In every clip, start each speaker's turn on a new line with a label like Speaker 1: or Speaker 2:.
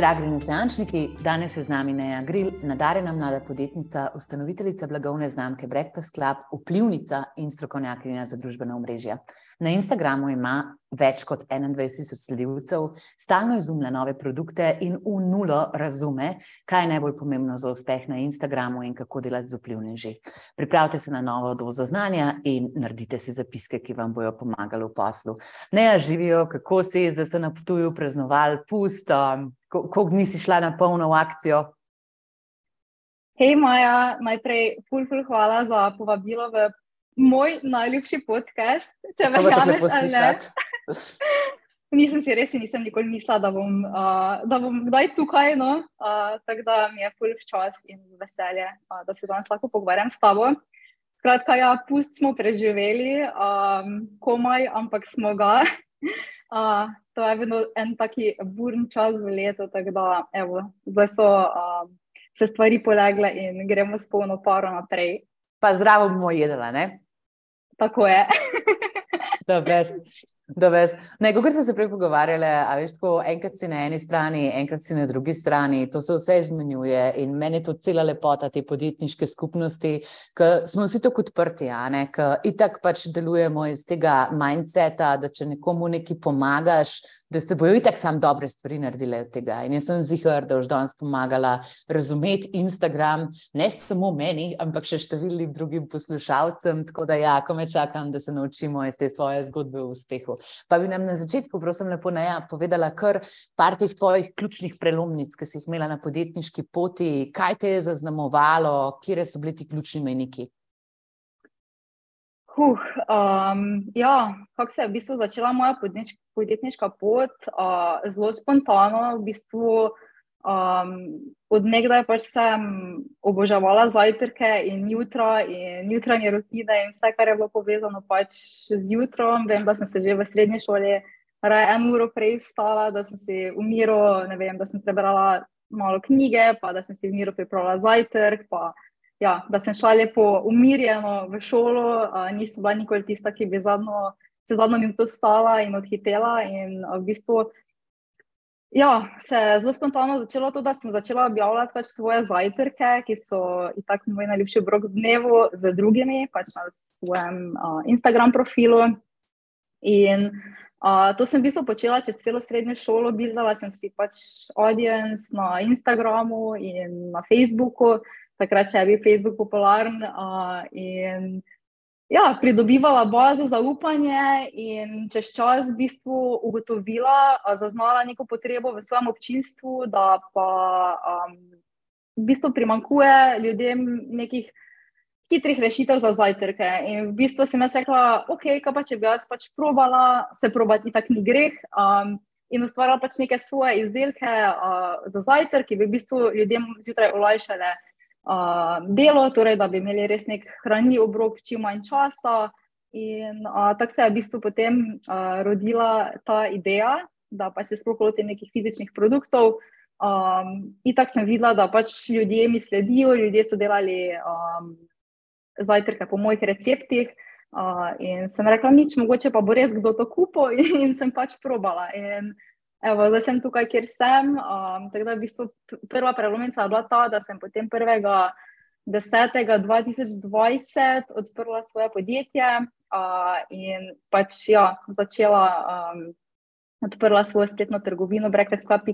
Speaker 1: Dragi neseančniki, danes je z nami Neja Gril, nadarjena mlada podjetnica, ustanoviteljica blagovne znamke Breakfast Club, vplivnica in strokovnjakinja za družbena omrežja. Na Instagramu ima več kot 21 tisoč sledilcev, stalno izumlja nove produkte in v nulo razume, kaj je najbolj pomembno za uspeh na Instagramu in kako delati z vplivneži. Pripravite se na novo dozo znanja in naredite si zapiske, ki vam bodo pomagali v poslu. Neja živijo, kako se je, da ste na potuju praznovali, pust. Um, Kako nisi šla na polno akcijo?
Speaker 2: Hej, Maja, najprej, ful, ful, hvala za povabilo v moj najljubši podcast.
Speaker 1: Če me lahko poslušate.
Speaker 2: Nisem si res, nisem nikoli mislila, da bom, uh, da bom kdaj tukaj. No? Uh, tako da mi je ful čas in veselje, uh, da se danes lahko pogovarjam s tabo. Skratka, ja, pust smo preživeli, um, komaj, ampak smo ga. Uh, to je vedno en taki burn čas v letu, tako da evo, zdaj so uh, se stvari polegle in gremo s polno paro naprej.
Speaker 1: Pa zdravo bomo jedla, ne?
Speaker 2: Tako je.
Speaker 1: Kot smo se prej pogovarjali, veš, tako, enkrat si na eni strani, enkrat si na drugi strani, to se vse izmenjuje in meni je to cela lepota te podjetniške skupnosti, ker smo vsi tako odprti, ker itak pač delujemo iz tega mindseta, da če nekomu nekaj pomagaš, da se bojo itak sam dobre stvari naredile od tega. In jaz sem zihar, da boš danes pomagala razumeti Instagram, ne samo meni, ampak še številnim drugim poslušalcem. Tako da ja, ko me čakam, da se naučimo iz te tvoje zgodbe o uspehu. Pa bi nam na začetku, prosim, lepo ne, ja, povedala kar par teh tvojih ključnih prelomnic, ki si jih imela na podjetniški poti, kaj te je zaznamovalo, kje so bili ti ključni meniki.
Speaker 2: Huh, um, ja, kako se je v bistvu začela moja podjetniška pot? Uh, zelo spontano, v bistvu um, odnegdaj pač sem oboževala zajtrke in jutra in jutranje rutine in vse, kar je bilo povezano pač z jutrom. Vem, da sem se že v srednji šoli raje eno uro prej vstala, da sem si v miru, ne vem, da sem prebrala malo knjige, pa da sem si v miru pripravila zajtrk ja, da sem šla lepo umirjeno v šolo, uh, nisem bila nikoli tista, ki bi zadnjo, se zadnjo minuto stala in odhitela. In uh, v bistvu ja, se je zelo spontano začelo to, da sem začela objavljati pač svoje zajtrke, ki so tako moj najljubši obrok dnevu z drugimi, pač na svojem uh, Instagram profilu. In Uh, to sem v bistvu počela čez celo srednjo šolo, videla sem si pač audience na Instagramu in na Facebooku, takrat še je bil Facebook popularen. Uh, ja, pridobivala bazo zaupanje, in čez čas v bistvu ugotovila, uh, zaznala neko potrebo v svojem občinstvu, da pa um, v bistvu primankuje ljudem nekih. Hitrih rešitev za zajtrke. In v bistvu sem jaz rekla, ok, kaj pa če bi jaz pač probala, se probati, tako ni greh. Um, in ustvarjala pač neke svoje izdelke uh, za zajtrk, ki bi v bistvu ljudem zjutraj olajšale uh, delo, torej da bi imeli res nek hranljiv obrok v čim manj časa. In uh, tako se je v bistvu potem uh, rodila ta ideja, da pa se sploh lotim nekih fizičnih produktov. Um, in tako sem videla, da pač ljudje mi sledijo, ljudje so delali um, zajtrke po mojih receptih. Uh, in sem rekla, nič, mogoče pa bo res kdo to kupil, in sem pač probala. In, uh, Evo, zdaj sem tukaj, kjer sem. Um, v bistvu prva prelomnica je bila ta, da sem potem 1.10.2020 odprla svoje podjetje uh, in pač ja, začela um, odprla svojo spletno trgovino breakfast.com.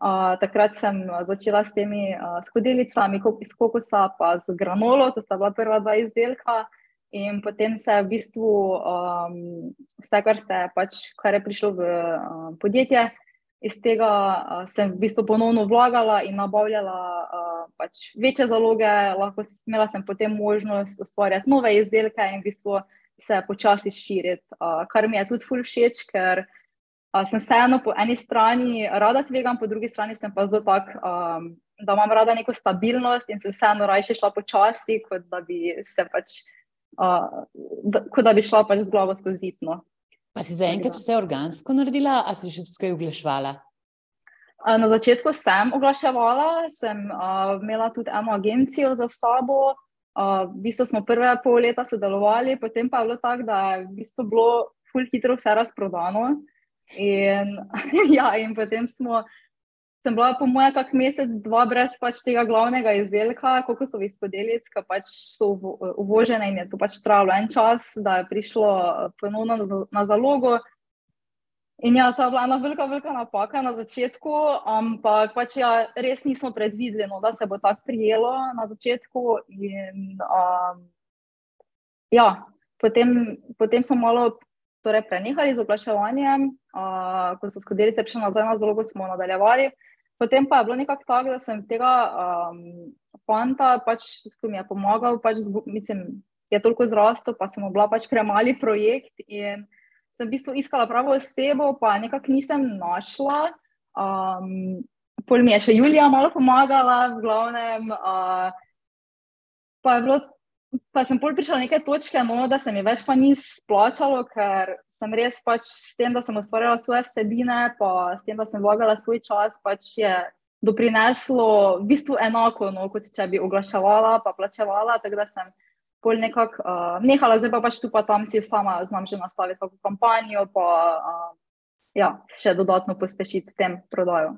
Speaker 2: Uh, takrat sem začela s temi uh, skodelicami iz kokosa, pa z granolo, to sta bila prva dva izdelka. In potem se v bistvu um, vse, kar, se, pač, kar je prišlo v uh, podjetje, iz tega uh, sem v bistvu ponovno vlagala in nabavljala uh, pač večje zaloge. Lahko imela sem potem možnost ustvarjati nove izdelke in v bistvu se počasi širiti, uh, kar mi je tudi ful všeč, ker uh, sem vseeno po eni strani rada tvegam, po drugi strani sem pa zelo tak. Um, Da imam rada neko stabilnost in se vseeno raje šla počasi, kot da bi se pač da, kot da bi šla pač z glavo skozi zidno.
Speaker 1: Pa si zaenkrat vse organsko naredila, ali si še tukaj oglaševala?
Speaker 2: Na začetku sem oglaševala, sem uh, imela tudi eno agencijo za sabo. Uh, v bistvu smo prve pol leta sodelovali, potem pa je bilo tako, da je v bistvu bilo ful hitro vse razprodano. In, ja, in potem smo sem bila po mojem kak mesec, dva brez pač tega glavnega izdelka, koliko so viskodelic, ki pač so uvožene in je to pač trajalo en čas, da je prišlo ponovno na, na zalogo. In ja, je bila ena velika, velika napaka na začetku, ampak pač ja, res nismo predvideli, no, da se bo tako prijelo na začetku. In, um, ja, potem, potem smo malo torej, prenehali z oglaševanjem, uh, ko so skodelice prišle nazaj na zalogo, smo nadaljevali. Potem pa je bilo nekako tako, da sem tega um, fanta, pač, ki mi je pomagal, pač, mislim, je toliko zrastel, pa sem bila pač premali projekt. In, sem v bistvu iskala pravo osebo, pa nekako nisem našla. Um, pol mi je še Julija malo pomagala, v glavnem. Uh, pa, bilo, pa sem pol prišla na neke točke, no, da se mi več pa ni splačalo, ker sem res pač s tem, da sem ustvarjala svoje vsebine, pa s tem, da sem vlagala svoj čas, pač je doprineslo v bistvu enako, no, kot če bi oglaševala, pa plačevala. Tako da sem pol nekako uh, nehala, zdaj pa pač tu pa tam si sama znam že nastaviti kako kampanjo, pa uh, ja, še dodatno pospešiti s tem prodajo.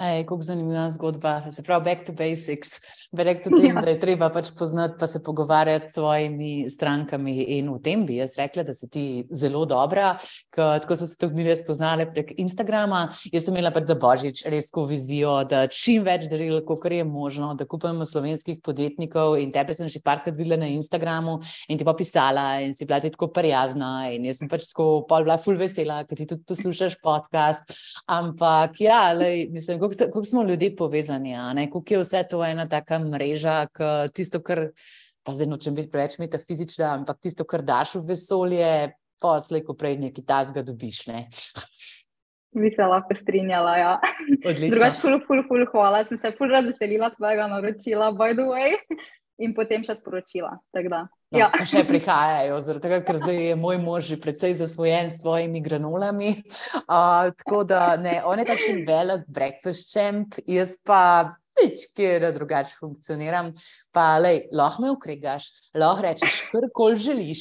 Speaker 1: Ej, kako zanimiva zgodba, se pravi, back to basics. Verjetno tem, ja. da je treba pač poznati, pa se pogovarjati s svojimi strankami. In v tem bi jaz rekla, da si ti zelo dobra, ker tako so se tudi mi spoznali prek Instagrama. Jaz sem imela pač za božič res ko vizijo, da čim več daril, kot je možno, da kupujemo slovenskih podjetnikov. In tebe sem že parkrat videla na Instagramu in ti pa pisala in si bila ti tako prijazna. In jaz sem pač tako pol bila full vesela, ker ti tudi poslušaš podcast. Ampak ja, lej, mislim, kako smo ljudje povezani, kako je vse to ena taka mreža, ki tisto, kar, pa zdaj nočem biti preveč metafizična, ampak tisto, kar daš v vesolje, pa slej, ko prej nekaj tasga dobiš. Ne?
Speaker 2: Bi se lahko strinjala. Ja. Drugač, ful, ful, ful, hvala. Sem se ful razveselila tvojega naročila, by the way in potem še sporočila. No,
Speaker 1: ja. Še prihajajo, tega, ker zdaj je moj mož že precej zasvojen s svojimi granulami. Uh, tako da ne, on je takšen velik breakfast champ, jaz pa nič, kjer drugače funkcioniram. Pa, lej, lahko me ukregaš, lahko rečeš, kar koli želiš,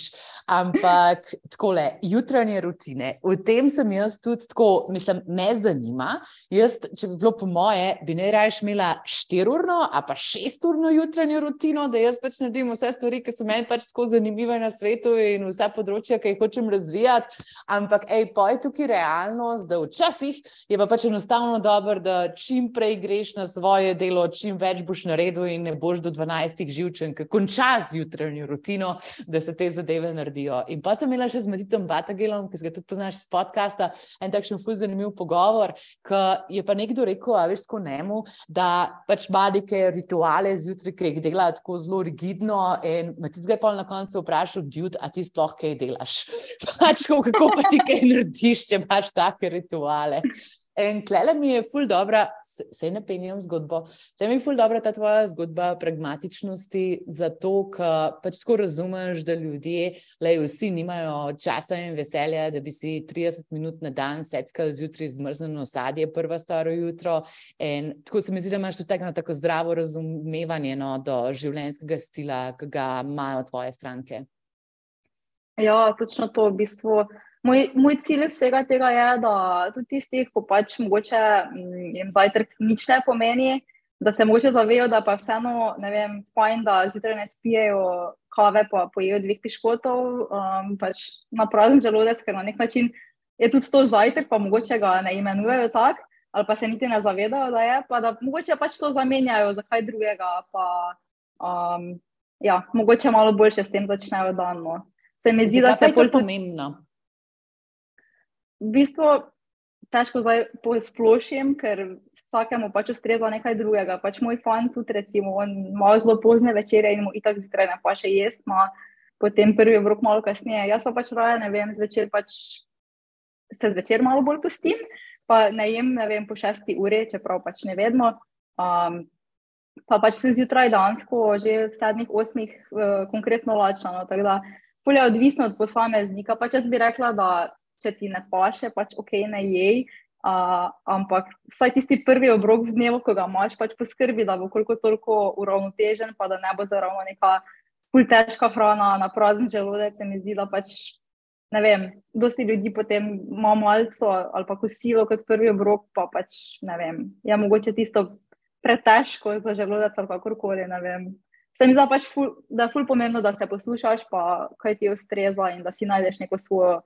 Speaker 1: ampak tako le, jutranje rutine. V tem sem jaz tudi tako, mislim, me zanima. Jaz, če bi bilo po moje, bi ne raje imela štirurno, a pa šesturno jutranje rutino, da jaz pač naredim vse stvari, ki so meni pač tako zanimive na svetu in vsa področja, ki jih hočem razvijati. Ampak, hej, poj tukaj realnost, da včasih je pa pač enostavno dobro, da čim prej greš na svoje delo, čim več boš naredil in ne boš do 12. 12 živčen, ki konča zjutrajno rutino, da se te zadeve naredijo. In pa sem imela še z Maticom Batagelom, ki ga tudi poznaš iz podcasta, en takšen fuz zanimiv pogovor, ki je pa nekdo rekel, a veš, tako nemu, da pač ima neke rituale zjutraj, ki jih dela tako zelo rigidno. In Matic ga je pa na koncu vprašal, Djud, a ti sploh kaj delaš? Pač, kako pa ti kaj narediš, če imaš take rituale? In klele mi je ful dobro, se ne penjam zgodbo. Če mi je ful dobro ta tvoja zgodba pragmatičnosti, zato ker pač tako razumeš, da ljudje, le vsi nimajo časa in veselja, da bi si 30 minut na dan seckali zjutraj zmrznjeno sadje, prva staro jutro. In tako se mi zdi, da imaš tudi tako zdravo razumevanje no, do življenjskega stila, ki ga imajo tvoje stranke.
Speaker 2: Ja, točno to v bistvu. Moj, moj cilj vsega tega je, da tudi tistih, ko pač mogoče mm, jim zajtrk nič ne pomeni, da se mogoče zavejo, da pa vseeno, ne vem, fajn, da zjutraj ne spijejo kave, pa pojejo dveh piškotov, um, pač na prazen želodec, ker na nek način je tudi to zajtrk, pa mogoče ga ne imenujejo tako, ali pa se niti ne zavedajo, da je, pa da mogoče pač to zamenjajo za kaj drugega, pa um, ja, mogoče malo boljše s tem začnejo dan. No. Se mi zdi, da se
Speaker 1: je to pomembno
Speaker 2: v bistvu težko zdaj posplošim, ker vsakemu pač ustreza nekaj drugega. Pač moj fan tudi, recimo, on ima zelo pozne večere in mu itak zjutraj ne pa še jesti, ima potem prvi obrok malo kasneje. Jaz pa pač raje, ne vem, zvečer pač se zvečer malo bolj pustim, pa ne jem, ne vem, po šesti uri, čeprav pač ne vedno. Um, pa pač se zjutraj dansko, že v sedmih, osmih, uh, konkretno lačano. Tako da, polje odvisno od posameznika. Pač jaz bi rekla, da če ti ne paše, pač ok, ne jej. Uh, ampak vsaj tisti prvi obrok v dnevu, ko ga imaš, pač poskrbi, da bo koliko toliko uravnotežen, pa da ne bo zaravno neka pul težka hrana na prazen želodec. Se mi zdi, da pač ne vem, dosti ljudi potem ima malco ali pa kosilo kot prvi obrok, pa pač ne vem, je mogoče tisto pretežko za želodec ali kakorkoli, ne vem. Se mi zdi pač, ful, da je ful pomembno, da se poslušaš, pa kaj ti ustreza in da si najdeš neko svojo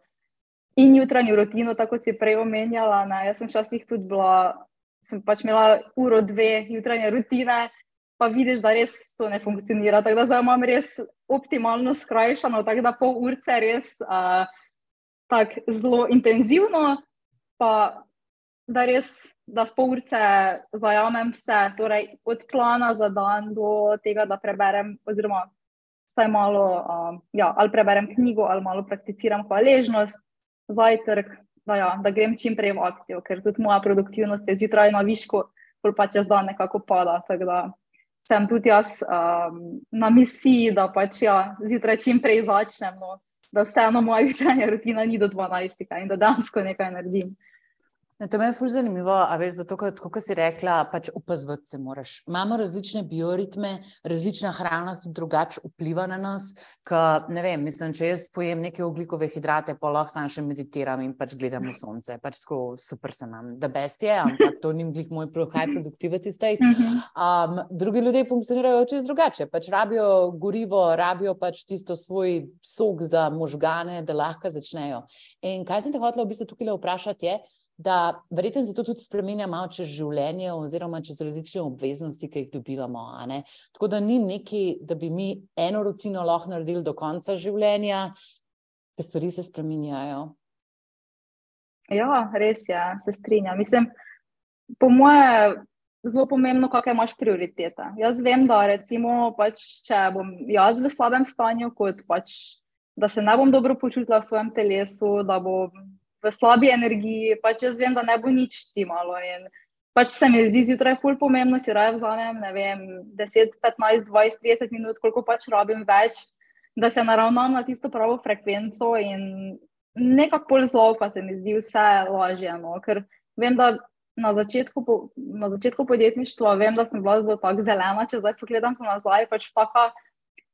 Speaker 2: in jutranjo rutino, tako kot si prej omenjala. Ne. Jaz sem včasih tudi bila, sem pač imela uro, dve jutranje rutine, pa vidiš, da res to ne funkcionira. Tako da zdaj imam res optimalno skrajšano, tako da pol urce res uh, tak zelo intenzivno, pa da res, da v pol urce zajamem vse, torej od plana za dan do tega, da preberem, oziroma vsaj malo, uh, ja, ali preberem knjigo, ali malo prakticiram hvaležnost, zajtrk, da, ja, da grem čim prej v akcijo, ker tudi moja produktivnost je zjutraj na višku, pa čez dan nekako pada sem tudi jaz um, na misiji, da pač ja, zjutraj čim prej začnem, no, da vseeno moja jutranja rutina ni do 12 in da dejansko nekaj naredim.
Speaker 1: Ne, to me je fulj zanimivo, a veš, zato, kot si rekla, pač opazovati se moraš. Imamo različne bioritme, različna hrana tudi drugače vpliva na nas. Ka, ne vem, mislim, če jaz pojem neke oglikove hidrate, pa lahko samo še meditiram in pač gledam v sonce. Pač tako super se nam, da best je, ampak to ni glik moj high productivity state. Mhm. Um, drugi ljudje funkcionirajo čez drugače, pač rabijo gorivo, rabijo pač tisto svoj sok za možgane, da lahko začnejo. In kaj sem te hotela v bistvu tukaj vprašati je, da verjetno se to tudi spremenja malo čez življenje, oziroma čez različne obveznosti, ki jih dobivamo. Tako da ni neki, da bi mi eno rutino lahko naredili do konca življenja, ker stvari se spremenjajo.
Speaker 2: Ja, res je, se strinjam. Mislim, po moje je zelo pomembno, kakšne imaš prioritete. Jaz vem, da recimo, pač, če bom jaz v slabem stanju, kot pač, da se ne bom dobro počutila v svojem telesu, da bom v slabi energiji, pač jaz vem, da ne bo nič ti malo. In pač se mi zdi zjutraj ful pomembno, si raje vzamem, ne vem, 10, 15, 20, 30 minut, koliko pač rabim več, da se naravnam na tisto pravo frekvenco in nekako pol zlo, pa se mi zdi vse lažje. No? Ker vem, da na začetku, na začetku podjetništva vem, da sem bila zelo tako zelena, če zdaj pogledam nazaj, pač vsaka.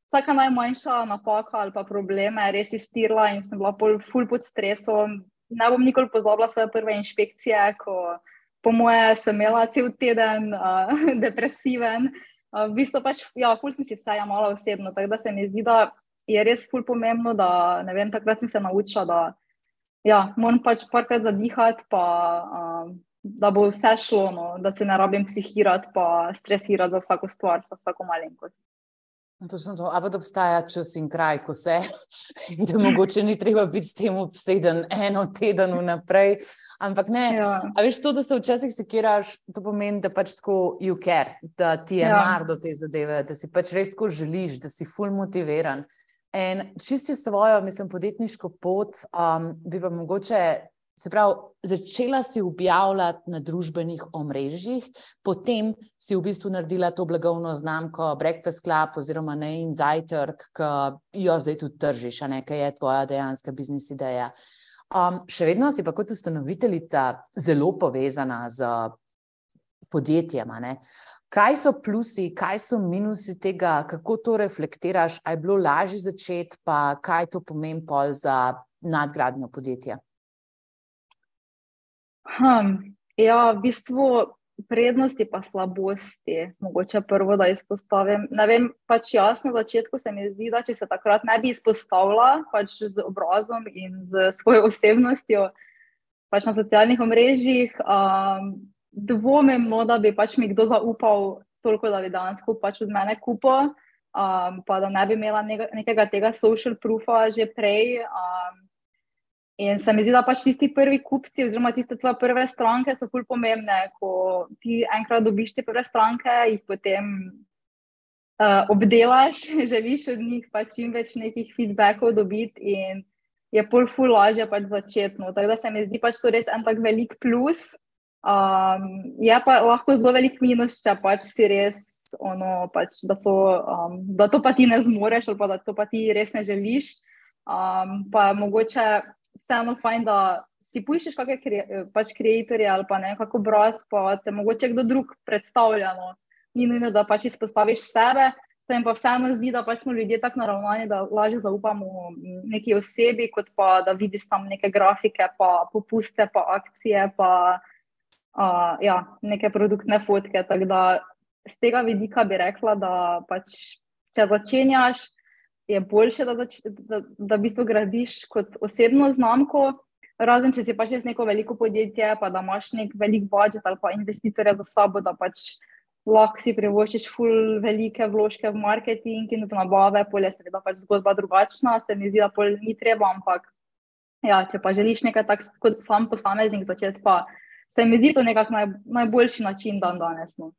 Speaker 2: Vsaka najmanjša napaka ali pa probleme je res iztirila, in sem bila pol ful pod stresom, ne bom nikoli pozabila svoje prve inšpekcije, ko po moje sem imela cel teden uh, depresiven. Uh, v bistvu pač, ja, ful sem si vse jamala osebno, tako da se mi zdi, da je res ful pomembno, da ne vem, takrat sem se naučila, da ja, moram pač parkrat zadihati, pa uh, da bo vse šlo, no, da se ne rabim psihirati, pa stresirati za vsako stvar, za vsako malenkost.
Speaker 1: Točno to, da obstaja čas in kraj, ko se, da mogoče ni treba biti s tem obseden eno teden vnaprej. Ampak ne, ja. a veš to, da se včasih sekiraš, to pomeni, da pač tako you care, da ti je ja. mar do te zadeve, da si pač res tako želiš, da si full motiviran. In čisti svojo, mislim, podjetniško pot, um, bi pa mogoče Se pravi, začela si objavljati na družbenih omrežjih, potem si v bistvu naredila to blagovno znamko Breakfast Club oziroma Ne in Zajtrk, ki jo zdaj tudi tržiš, nekaj je tvoja dejanska biznis ideja. Um, še vedno si pa kot ustanoviteljica zelo povezana z podjetjem. Kaj so plusi, kaj so minusi tega, kako to reflektiraš, ali je bilo lažje začeti, pa kaj to pomeni pol za nadgradnjo podjetja?
Speaker 2: Hm, ja, v bistvu prednosti pa slabosti, mogoče prvo, da izpostavim. Ne vem, pač jasno, na začetku se mi zdi, da če se takrat ne bi izpostavila pač z obrazom in z svojo osebnostjo pač na socialnih omrežjih, um, dvomim, no, da bi pač mi kdo zaupal toliko, da bi dejansko pač od mene kupil, um, pa da ne bi imela nekega tega social proofa že prej. Um, In se mi zdi, da pač tisti prvi kupci, oziroma tiste tvoje prve stranke, so fulj pomembne. Ko ti enkrat dobiš te prve stranke, jih potem uh, obdelaš, želiš od njih pač čim več nekih feedbackov dobiti, in je pol fulj lažje pač začetno. Tako da se mi zdi pač to res en tak velik plus. Um, je pa lahko zelo velik minus, če pač si res. Ono, pač, da, to, um, da to pa ti ne zmoreš, ali pa da to pa ti res ne želiš. Um, pa mogoče vseeno fajn, da si poiščeš kakšne pač kreatorje ali pa ne kako brez, pa te mogoče kdo drug predstavlja. No. Ni nujno, da pač izpostaviš sebe, Se jim pa vseeno zdi, da pa smo ljudje tako naravnani, da lažje zaupamo neki osebi, kot pa da vidiš tam neke grafike, pa popuste, pa akcije, pa uh, ja, neke produktne fotke. Tako da z tega vidika bi rekla, da pač, če začenjaš, je boljše, da, zač, da, da v bistvu gradiš kot osebno znamko. Razen, če si pač res neko veliko podjetje, pa da imaš nek velik budžet ali pa investitorja za sabo, da pač lahko si privoščiš ful velike vložke v marketing in v nabave, polje seveda pač zgodba drugačna, se mi zdi, da pol ni treba, ampak ja, če pa želiš nekaj tak kot sam posameznik začeti, pa se mi zdi to nekak naj, najboljši način dan danes. No.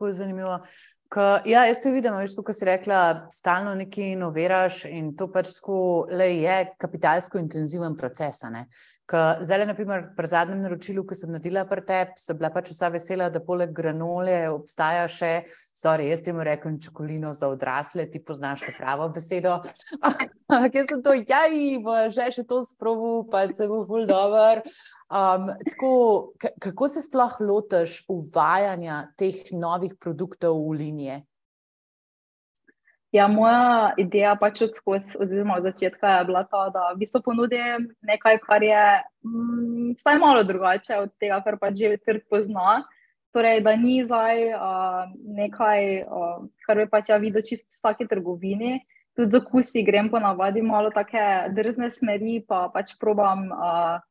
Speaker 1: Zanimivo. Ka, ja, jaz to vidim, veš, tukaj si rekla, stalno nekaj inoviraš in to pač tako le je kapitalsko intenziven proces. Zdaj, naprimer, pri zadnjem naročilu, ki sem naredila pri tebi, sem bila pač vsa vesela, da poleg granole obstaja še, sorry, jaz temu rečem čokolino za odrasle, ti poznaš to pravo besedo. Ampak jaz sem to, ja, že še to sprovu, pa se bo ful dobro. Um, tako, kako se sploh lotiš uvajanja teh novih produktov v linije?
Speaker 2: Ja, moja ideja pač od skozi, oziroma od začetka je bila ta, da v bistvu ponudim nekaj, kar je mm, vsaj malo drugače od tega, kar pač že trg pozna. Torej, da ni zdaj uh, nekaj, uh, kar bi pač ja videl čisto v vsaki trgovini. Tudi za okusi grem po navadi malo take drzne smeri, pa pač probam. Uh,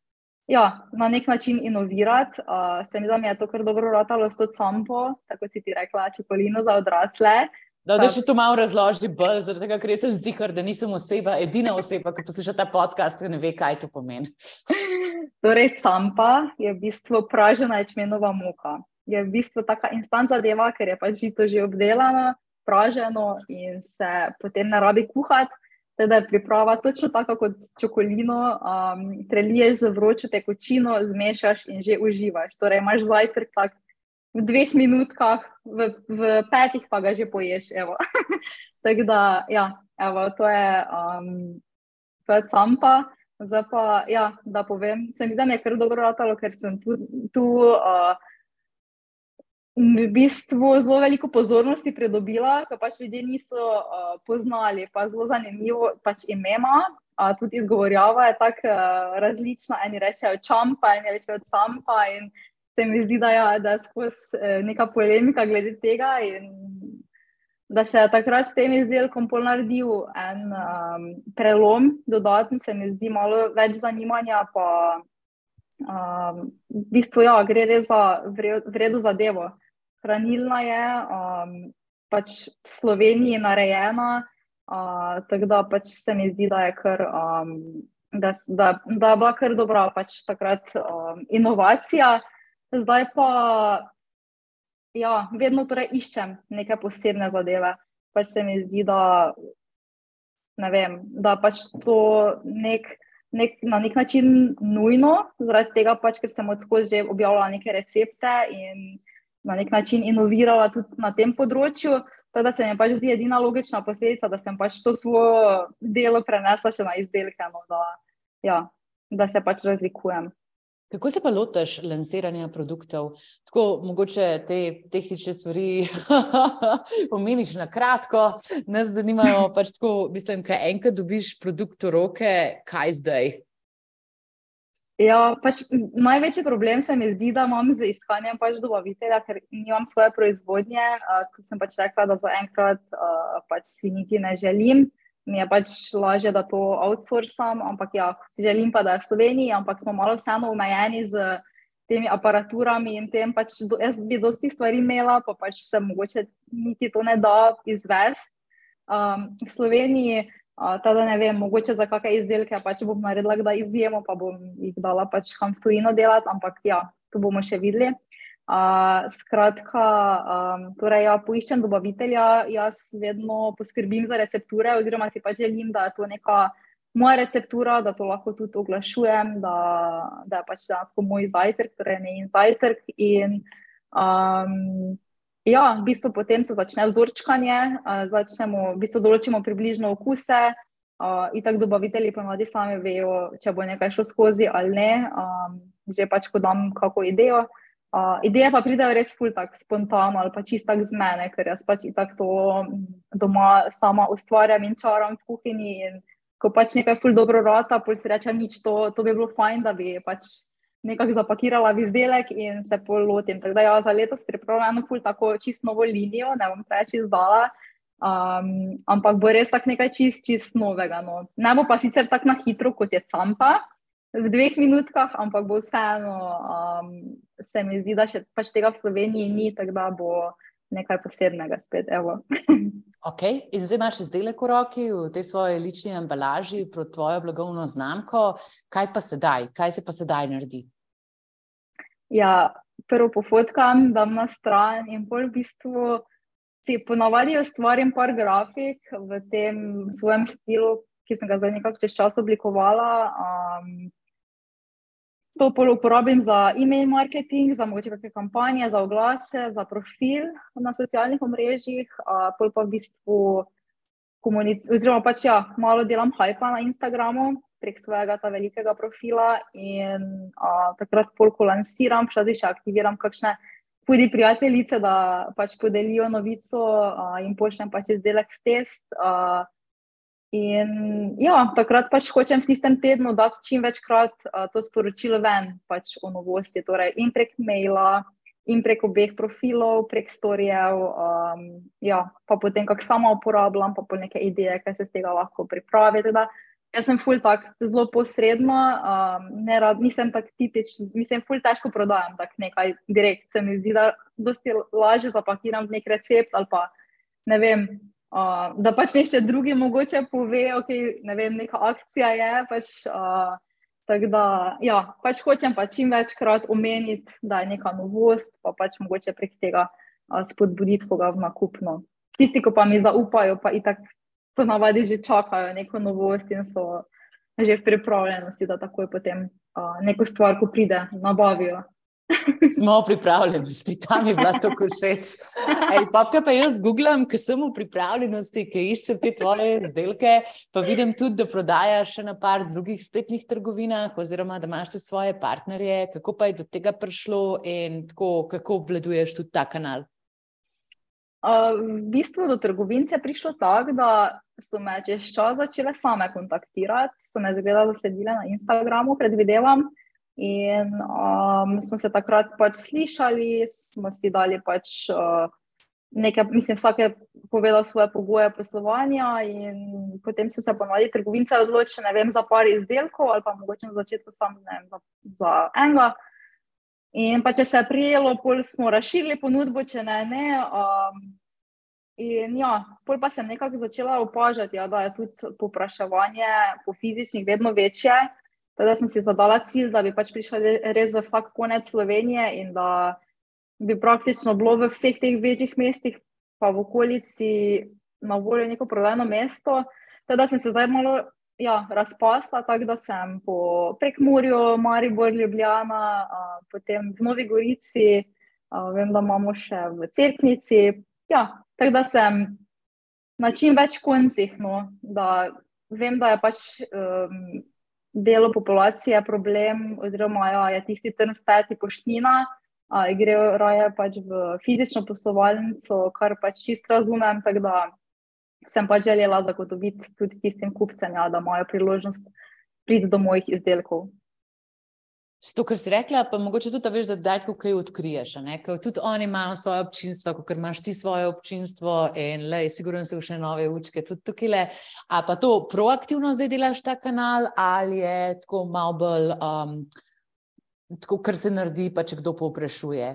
Speaker 2: Ja, na nek način inovirati. Uh, se mi da je to kar dobro rotalo s to sampo, tako si ti rekla, čokolino za odrasle.
Speaker 1: Da, da še to malo razloži, zaradi tega, ker sem zihar, da nisem oseba, edina oseba, ki posluša ta podcast, ki ne ve, kaj to pomeni.
Speaker 2: torej, sampa je v bistvu pražena ječmenova muka. Je v bistvu taka instant zadeva, ker je pač žito že obdelano, praženo in se potem ne rabi kuhati. Teda je priprava točno tako kot čokolino, um, preliješ z vročo tekočino, zmešaš in že uživaš. Torej, imaš zajtrk tak v dveh minutkah, v, v petih pa ga že poješ. tako da, ja, evo, to je um, sampa. Zdaj pa, ja, da povem, se mi zdi, da je kar dobro ratalo, ker sem tu. tu uh, v bistvu zelo veliko pozornosti pridobila, ker pač ljudje niso uh, poznali, pa zelo zanimivo pač imena. Uh, tudi izgovorjava je tako uh, različna. Eni rečejo čampa, eni rečejo campa. In se mi zdi, da, ja, da je skozi uh, neka polemika glede tega. Da se je takrat s tem izdelkom pol naredil en um, prelom, dodatni, se mi zdi malo več zanimanja, pa um, v bistvu ja, gre res za vredno zadevo hranilna je, um, pač v Sloveniji narejena, uh, tako da pač se mi zdi, da je kar. Um, Da, da, da je bila kar dobra pač takrat um, inovacija, zdaj pa ja, vedno torej iščem neke posebne zadeve. Pač se mi zdi, da, ne vem, da pač to nek, nek, na nek način nujno, zaradi tega, pač, ker sem odskozi že objavljala neke recepte in na nek način inovirala tudi na tem področju. Da se mi pač zdi edina logična posledica, da sem pač to svoje delo prenesla še na izdelke, no, da, ja, da se pač razlikujem.
Speaker 1: Kako se pa lotiš lansiranja produktov? Tako mogoče te tehnične stvari omeniš na kratko, nas zanimajo pač tako, mislim, kaj enkrat dobiš produkt v roke, kaj zdaj?
Speaker 2: Ja, pač največji problem se mi zdi, da imam z iskanjem pač dobavitelja, ker nimam svoje proizvodnje. Uh, Kot sem pač rekla, da zaenkrat uh, pač si niti ne želim. Mi je pač lažje, da to outsourcam, ampak ja, si želim pa, da je v Sloveniji, ampak smo malo vseeno omejeni z temi aparaturami in tem. Pač do, jaz bi dosti stvari imela, pa pač se mogoče niti to ne da izvesti. Um, v Sloveniji Teda ne vem, mogoče za kakšne izdelke pač bom naredila, da izjemo, pa bom jih dala pač kam v tujino delati, ampak ja, to bomo še videli. Uh, skratka, um, torej, ja, poiščem dobavitelja, jaz vedno poskrbim za recepture, oziroma si pač želim, da je to neka moja receptura, da to lahko tudi oglašujem, da, da je pač dejansko moj zajtrk, torej ne in zajtrk. In, um, Ja, v bistvu potem se začne vzorčkanje, začnemo, v bistvu določimo približno okuse, in tako dobavitelji ponovadi sami vejo, če bo nekaj šlo skozi ali ne, že pač ko dam kako idejo. Uh, ideje pa pridejo res ful tako spontano ali pa čisto tak z mene, ker jaz pač tako to doma sama ustvarjam in čaram v kuhinji. In ko pač nekaj ful dobro rota, pol si rečem, nič to, to bi bilo fajn, da bi pač nekako zapakirala v izdelek in se pol lotim. Tako da ja, za letos pripravljam eno ful tako čisto novo linijo, ne bom preveč izdala. Um, ampak bo res tako nekaj čist, čist novega. No. Ne bo pa sicer tako na hitro, kot je campa, v dveh minutkah, ampak bo vseeno, um, se mi zdi, da še pač tega v Sloveniji ni, tako da bo nekaj posebnega spet.
Speaker 1: ok, in zdaj imaš izdelek v roki, v tej svoji lični embalaži, pro tvojo blagovno znamko. Kaj pa sedaj, kaj se pa sedaj naredi?
Speaker 2: Ja, prvo pofotkam, dam na stran in pol v bistvu. Si ponavadi ustvarjam par grafik v tem svojem stilu, ki sem ga zdaj nekako čez čas oblikovala. Um, to uporabim za e-mail marketing, za mogoče kakšne kampanje, za oglase, za profil na socialnih omrežjih, uh, pol pa v bistvu komuniciram, oziroma pač ja, malo delam hajpa na Instagramu prek svojega ta velikega profila in uh, takrat ko lansiram, včasih še aktiviram kakšne tudi prijateljice, da pač podelijo novico uh, in pošljem pač izdelek v test. Uh, In ja, takrat pač hočem v tistem tednu dati čim večkrat uh, to sporočilo ven pač o novosti, torej in prek maila, in prek obeh profilov, prek storijev. Um, ja, pa potem, kako samo uporabljam, pa po neke ideje, kaj se z tega lahko pripravi. Teda, jaz sem ful tak zelo posredno, um, ne rad, nisem tak tipičen, mislim, ful težko prodajam tak nekaj direkt. Se mi zdi, da dosti lažje zapakiram nek recept ali pa ne vem. Uh, da pač nekaj drugi mogoče pove, okay, ne vem, neka akcija je. Pač, uh, tako da, ja, pač hočem pa čim večkrat omeniti, da je neka novost, pa pač mogoče prek tega uh, spodbuditi koga v nakupno. Tisti, ki pa mi zaupajo, pa itak ponavadi že čakajo neko novost in so že v pripravljenosti, da takoj potem uh, neko stvar, ko pride, nabavijo.
Speaker 1: Smo pripravljeni, tam je bila tako všeč. Pa pa jaz googlam, ker sem v pripravljenosti, ki iščem te tvoje izdelke. Pa vidim tudi, da prodajaš še na par drugih spletnih trgovinah, oziroma da imaš tudi svoje partnerje. Kako pa je do tega prišlo in tako, kako obvladuješ tudi ta kanal?
Speaker 2: Uh, v bistvu do trgovin je prišlo tako, da so me čez čas začele same kontaktirati, so me zgledali, zasledile na Instagramu, predvidevam. In um, smo se takrat pač slišali, smo si dali pač uh, nekaj, mislim, vsak je povedal svoje pogoje poslovanja, in potem so se ponovadi trgovince odločili, ne vem, za par izdelkov ali pa mogoče na začetku samo za, za enega. In pa če se je prijelo, pol smo razširili ponudbo, če ne, ne. Um, in ja, pol pa sem nekako začela opažati, ja, da je tudi popraševanje po fizičnih vedno večje. Teda sem si zadala cilj, da bi pač prišla res v vsak konec Slovenije in da bi praktično bilo v vseh teh večjih mestih, pa v okolici, na voljo neko prodajno mesto. Teda sem se zdaj malo ja, razpasla, tako da sem po Prekmurju, Maribor, Ljubljana, a, potem v Novi Gorici, a, vem, da imamo še v Cerknici. Ja, tako da sem na čim več koncih. No, vem, da je pač. Um, delo populacije problem, oziroma ja, je tisti trn speti poštnina, ali grejo raje pač v fizično poslovalnico, kar pač čisto razumem. Tako da sem pač želela zagotoviti tudi tistim kupcem, ja, da imajo priložnost priti do mojih izdelkov.
Speaker 1: To, kar si rekla, pa mogoče tudi, da veš, da daj, kaj odkriješ. Tudi oni imajo svoje občinstvo, kot imaš ti svoje občinstvo, in le, sigurno se še nove učke, tudi tukaj. A pa to proaktivno zdaj delaš ta kanal, ali je tako malo bolj, um, tako, kar se naredi, pa če kdo povprašuje.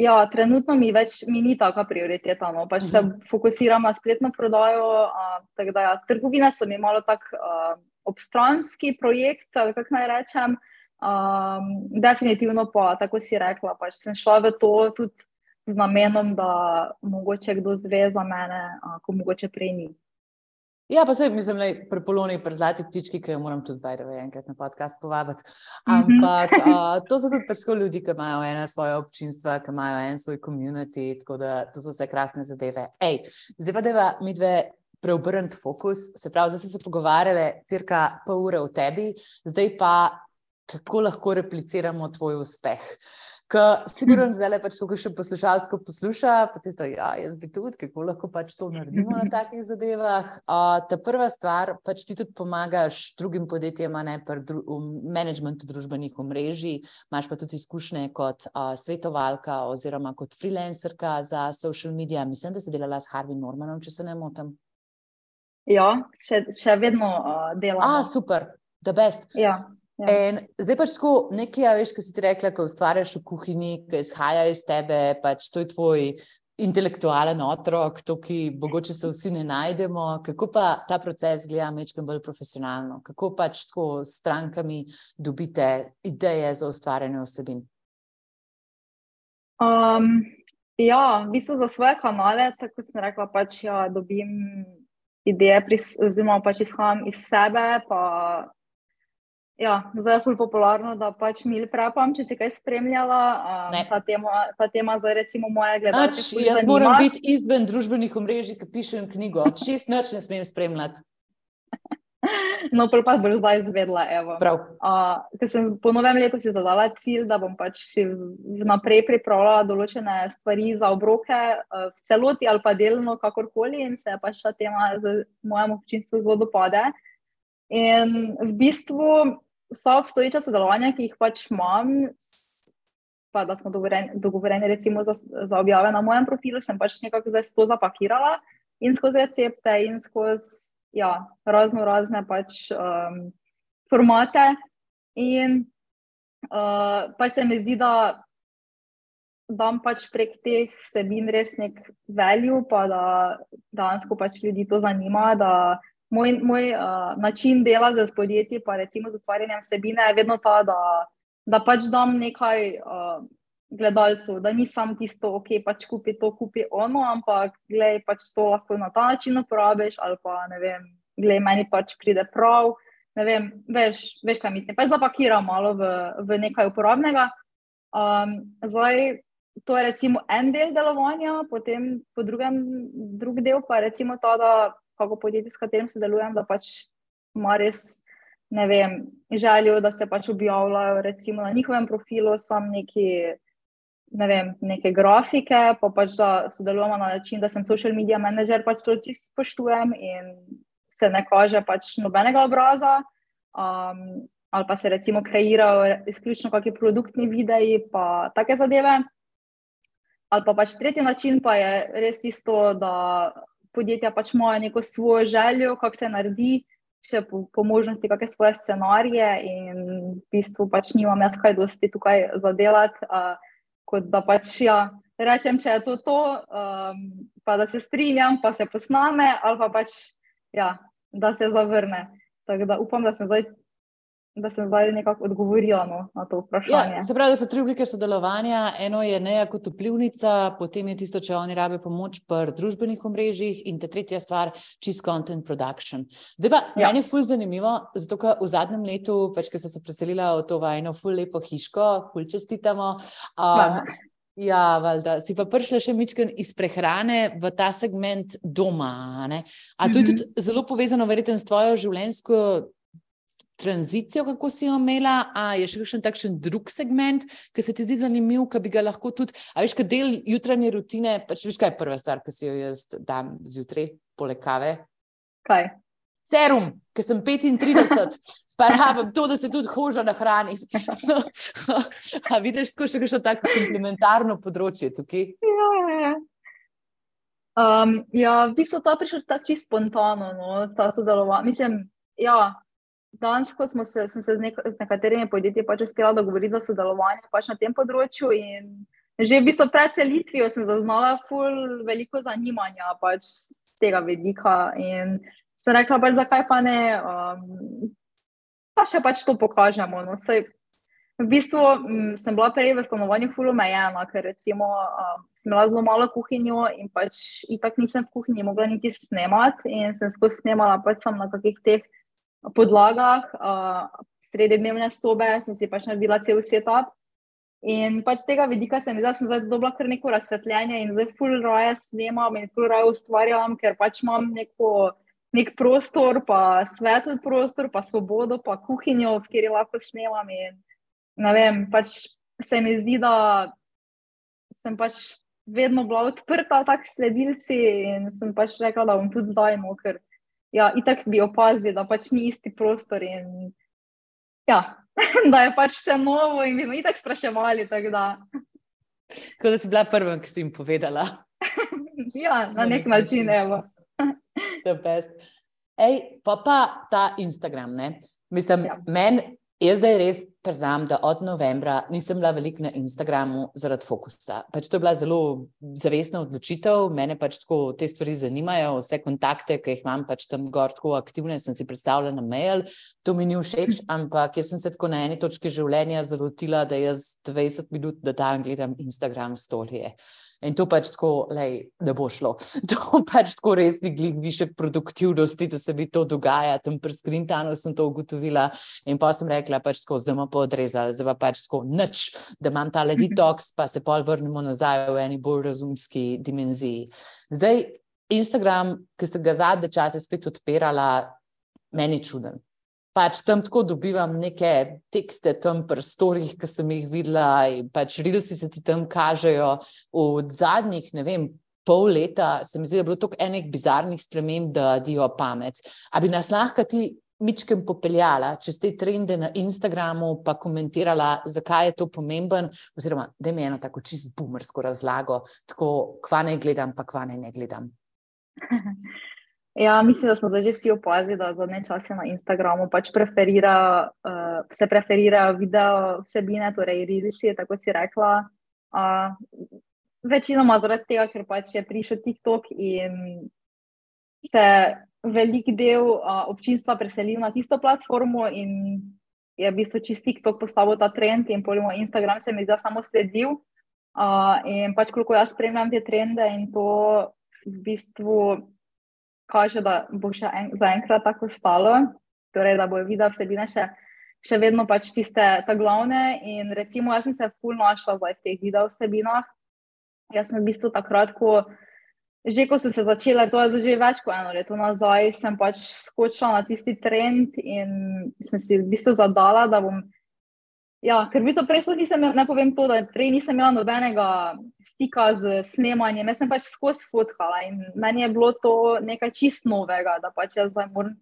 Speaker 2: Ja, trenutno mi več mi ni taka prioriteta. No. Pač uh -huh. Se mhm. fokusiram na spletno prodajo. Uh, da, ja, trgovine so mi malo tako. Uh, obstranski projekt, kako naj rečem. Um, definitivno pa, tako si rekla, pač sem šla v to tudi z namenom, da mogoče kdo zve za mene, uh, ko mogoče prej ni.
Speaker 1: Ja, pa se mi zdi, da je prepoloni pri zlati ptički, ki jo moram tudi bajati enkrat na podcast povabiti. Mhm. Ampak uh, to so tudi pač ljudi, ki imajo ena svoja občinstva, ki imajo en svoj komunity, tako da to so vse krasne zadeve. Ej, zdaj pa da mi dve preobrniti fokus. Se pravi, zdaj se pogovarjali cirka pol ure o tebi, zdaj pa kako lahko repliciramo tvoj uspeh. Sigurno, da zdaj pač to, kar še poslušalsko posluša, pa ti sto, ja, jaz bi tudi, kako lahko pač to naredimo na takih zadevah. Uh, ta prva stvar, pač ti tudi pomagaš drugim podjetjem, ne pa dru v managementu družbenih omrežij, imaš pa tudi izkušnje kot uh, svetovalka oziroma kot freelancerka za social media. Mislim, da si delala s Harvey Normanom, če se ne motim.
Speaker 2: Ja, še, še vedno uh, delam.
Speaker 1: A, super, the best.
Speaker 2: Ja.
Speaker 1: Ja. Zdaj pač tako nekaj, veš, kaj si ti rekla, ko ustvarjaš v kuhinji, ki izhaja iz tebe, pač to je tvoj intelektualen otrok, to, ki mogoče se vsi ne najdemo. Kako pa ta proces gleda mečkem bolj profesionalno? Kako pač tako s strankami dobite ideje za ustvarjanje osebin?
Speaker 2: Um, ja, v bistvu za svoje kanale, tako sem rekla, pač ja, dobim ideje, oziroma pač izhajam iz sebe, pa Ja, zdaj je zelo popularno, da pač mil prepam, če si kaj spremljala. Um, ta, tema, ta tema zdaj, recimo, moje gledalce.
Speaker 1: Pač, jaz zanima. moram biti izven družbenih omrežij, ki pišem knjigo. Šest noč ne smem spremljati.
Speaker 2: No, pa boš zdaj izvedla. Uh, ker sem po novem letu si zadala cilj, da bom pač si vnaprej pripravljala določene stvari za obroke, uh, v celoti ali pa delno, kakorkoli, in se pač ta tema z mojemu občinstvu zelo dopade. In v bistvu vsa obstoječa sodelovanja, ki jih pač imam, pa da smo dogovoreni, dogovoreni recimo za, za objave na mojem profilu, sem pač nekako zdaj to zapakirala in skozi recepte in skozi ja, razno razne pač um, formate. In uh, pač se mi zdi, da dam pač prek teh vsebin res nek value, pa da dansko pač ljudi to zanima, da moj, moj uh, način dela z podjetji, pa recimo z ustvarjanjem vsebine, je vedno ta, da, da pač dam nekaj uh, gledalcev, da nisem tisto, ok, pač kupi to, kupi ono, ampak gledaj, pač to lahko na ta način uporabiš, ali pa ne vem, gledaj, meni pač pride prav. Ne vem, veš, veš kaj mislim. Pa zapakiram malo v, v nekaj uporabnega. Um, zdaj, to je recimo en del delovanja, potem po drugem, drug del pa je recimo to, da kako podjetje, s katerim sodelujem, da pač ima res ne vem, željo, da se pač objavljajo recimo, na njihovem profilu, samo neki. Ne vem, neke grafike, pa pač da sodelujemo na način, da sem social media manager, pač to čisto spoštujem in se ne kaže pač nobenega obraza. Um, ali pa se recimo kreirajo izključno kakšni produktni videi, pa take zadeve. Ali pa pač tretji način, pa je res tisto, da podjetja pač imajo neko svojo željo, kako se naredi, še po, po možnosti, kakšne svoje scenarije, in v bistvu pač nimam jaz kaj dosti tukaj zadelati. Uh, kot da pač ja, rečem, če je to to, um, pa da se strinjam, pa se posname, ali pa pač ja, da se zavrne. Tako da upam, da sem zdaj da sem zdaj nekako odgovorila no, na to vprašanje.
Speaker 1: Ja, se pravi, da so tri oblike sodelovanja. Eno je neja kot vplivnica, potem je tisto, če oni rabijo pomoč pri družbenih omrežjih, in ta tretja stvar, čist content production. Zdaj pa ja. meni je ful zanimivo, zato ker v zadnjem letu, pač, ko sem se preselila v to vajno ful lepo hiško, ful čestitamo. Um, Ja, valjda. Si pa prišla še mičken iz prehrane v ta segment doma. Ne? A to je tudi zelo povezano, verjetno, s tvojo življenjsko tranzicijo, kako si jo imela, a je še kakšen takšen drug segment, ki se ti zdi zanimiv, ki bi ga lahko tudi, a veš, kaj del jutranje rutine, pač veš, kaj je prva stvar, ki si jo jaz dam zjutraj, poleg kave.
Speaker 2: Kaj?
Speaker 1: Serum, ker sem 35, pa rabim to, da se tudi hoža na hrani. a vidiš, tako še kakšno tako komplementarno področje tukaj?
Speaker 2: Ja, ja, ja. Um, ja, v bistvu to prišlo tako čisto spontano, no, ta sodelovanje. Mislim, ja, danes, ko smo se, se z, nek z nekaterimi podjetji pač uspela dogovoriti za sodelovanje pač na tem področju. Že v bistvu pred selitvijo sem zaznala ful veliko zanimanja pač z tega vidika. In sem rekla, pač, zakaj pa ne, um, pa še pač to pokažemo. No. Saj, v bistvu m, sem bila prej v stanovanju ful omejena, ker recimo um, sem imela zelo malo kuhinjo in pač itak nisem v kuhinji mogla niti snemati in sem skozi snemala pač sem na kakih teh podlagah, uh, sredi dnevne sobe, sem si pač naredila cel setup. In pač z tega vidika sem videla, da sem zdaj dobila kar neko razsvetljenje in zdaj full raje snemam in full raje ustvarjam, ker pač imam neko nek prostor, pa svetli prostor, pa svobodo, pa kuhinjo, v kateri lahko snemam. In, ne vem, pač se mi zdi, da sem pač vedno bila odprta, tako sledilci in sem pač rekla, da bom tudi zdaj, no, ker ja, itak bi opazili, da pač ni isti prostor in ja, da je pač vse novo in bi me itak spraševali. Tako da.
Speaker 1: tako da si bila prva, ki si jim povedala.
Speaker 2: ja, na nek način, evo.
Speaker 1: Ej, pa pa ta Instagram, ne? Mislim, ja. meni Jaz zdaj res priznam, da od novembra nisem bila veliko na Instagramu zaradi fokusa. Pač to je bila zelo zavestna odločitev, mene pač tako te stvari zanimajo, vse kontakte, ki jih imam pač tam zgor tako aktivne, sem si predstavljala na mail, to mi ni všeč, ampak jaz sem se tako na eni točki življenja zalotila, da jaz 20 minut na dan gledam Instagram storije. In to pač tako, lej, da bo šlo. To pač tako res ni glih višek produktivnosti, da se mi to dogaja. Tam pri Skrintanu sem to ugotovila in pa sem rekla, pač tako, zdaj pa odrezala, zdaj pa pač tako nič, da imam ta detox, pa se pol vrnemo nazaj v eni bolj razumski dimenziji. Zdaj, Instagram, ki sem ga zadnje čase spet odpirala, meni čuden pač tam tako dobivam neke tekste, tam prstorih, ki sem jih videla, in pač rilsi se ti tam kažejo. V zadnjih, ne vem. Pol leta se mi zdi, da je bilo toliko enih bizarnih sprememb, da dijo pamet. A bi nas lahko ti mičkem popeljala čez te trende na Instagramu, pa komentirala, zakaj je to pomemben, oziroma da mi eno tako čist bumersko razlago, tako kva ne gledam, pa kva ne, ne gledam.
Speaker 2: Ja, mislim, da smo zdaj že vsi opazili, da zadnje čase na Instagramu pač preferira, uh, se preferirajo video vsebine, torej rilsi, tako si rekla. Uh, večinoma zaradi tega, ker pač je prišel TikTok in se velik del uh, občinstva preselil na tisto platformo in je v bistvu čist TikTok postavil ta trend in polimo Instagram se mi zdaj samo sledil. Uh, in pač koliko jaz spremljam te trende in to v bistvu kaže, da bo še en, zaenkrat tako stalo, torej da bo videl vsebine še, še vedno pač tiste ta glavne. In recimo, jaz sem se ful našla v teh video vsebinah. Jaz sem v bistvu takrat, ko, že ko so se začele, to je že več kot eno leto nazaj, sem pač skočila na tisti trend in sem si v bistvu zadala, da bom Ja, ker v bistvu prej nisem, ne povem to, da prej nisem imela nobenega stika z snemanjem, jaz sem pač skozi fotkala in meni je bilo to nekaj čist novega, da pač jaz zdaj moram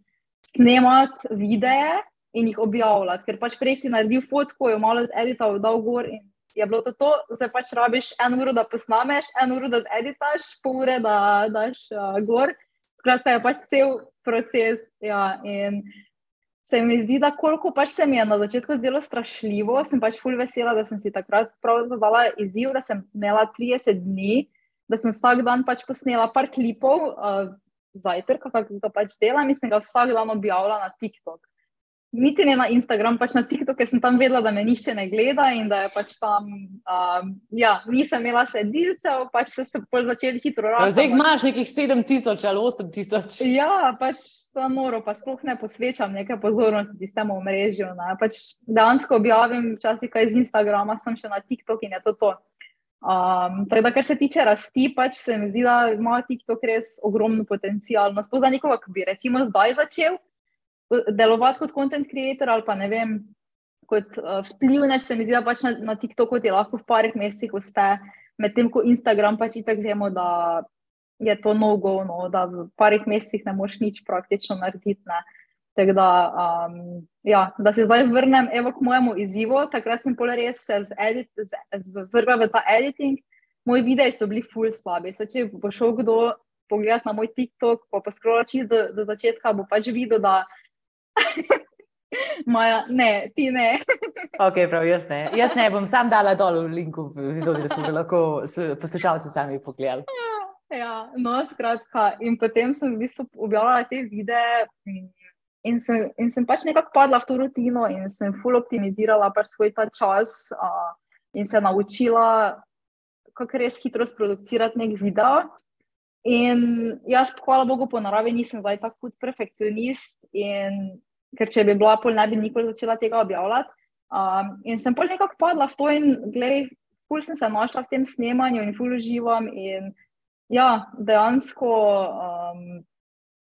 Speaker 2: snemati videe in jih objavljati, ker pač prej si naredil fotko, jo malo edital, dal gor in je bilo to to, zdaj pač rabiš eno uro, da posnameš, eno uro, da zeditaš, pol ure, da daš uh, gor. Skratka, je pač cel proces, ja, in se mi zdi, da koliko pač se mi je na začetku zdelo strašljivo, sem pač fulj vesela, da sem si takrat zadala izziv, da sem imela 30 dni, da sem vsak dan pač posnela par klipov, uh, zajtrk, kako to pač delam, in sem ga vsak dan objavila na TikTok niti ne na Instagram, pač na TikTok, ker sem tam vedela, da me nišče ne gleda in da je pač tam, um, ja, nisem imela sledilcev, pač so se začeli hitro razvijati.
Speaker 1: Zdaj imaš nekih 7000 ali 8000.
Speaker 2: Ja, pač to noro, pa sploh ne posvečam nekaj pozornosti temu mrežju. Pač dejansko objavim včasih kaj z Instagrama, sem še na TikTok in je to to. Um, tako da, kar se tiče rasti, pač se mi zdi, da ima TikTok res ogromno potencial. No, sploh za nekoga, ki bi recimo zdaj začel, delovati kot content creator ali pa ne vem, kot uh, vplivnež, se mi zdi, da pač na, na TikToku ti lahko v parih mesecih uspe, medtem ko Instagram pač itak vemo, da je to no-go, no, da v parih mesecih ne moš nič praktično narediti. Ne. Tako da, um, ja, da se zdaj vrnem evo, k mojemu izzivu. Takrat sem pol res se vrgla v ta editing. Moji videi so bili full slabi. Se, če bo šel kdo pogledati na moj TikTok, pa poskrolati čist do, do začetka, bo pač videl, da Maja, ne, ti ne.
Speaker 1: ok, prav, jaz ne. Jaz ne bom sam dala dol v linku, da se lahko poslušalci sami pogledali.
Speaker 2: Ja, no, skratka. In potem sem v bistvu objavila te videe in sem, in sem pač nekako padla v to rutino in sem full optimizirala pač svoj ta čas uh, in se naučila, kako res hitro sproducirati nek video. In jaz, hvala Bogu, po naravi nisem zdaj tako kot perfekcionist, in, ker če bi bila pol, ne bi nikoli začela tega objavljati. Um, in sem pol nekako padla v to, in gledaj, ful sem se našla v tem snemanju in ful uživam. In ja, dejansko um,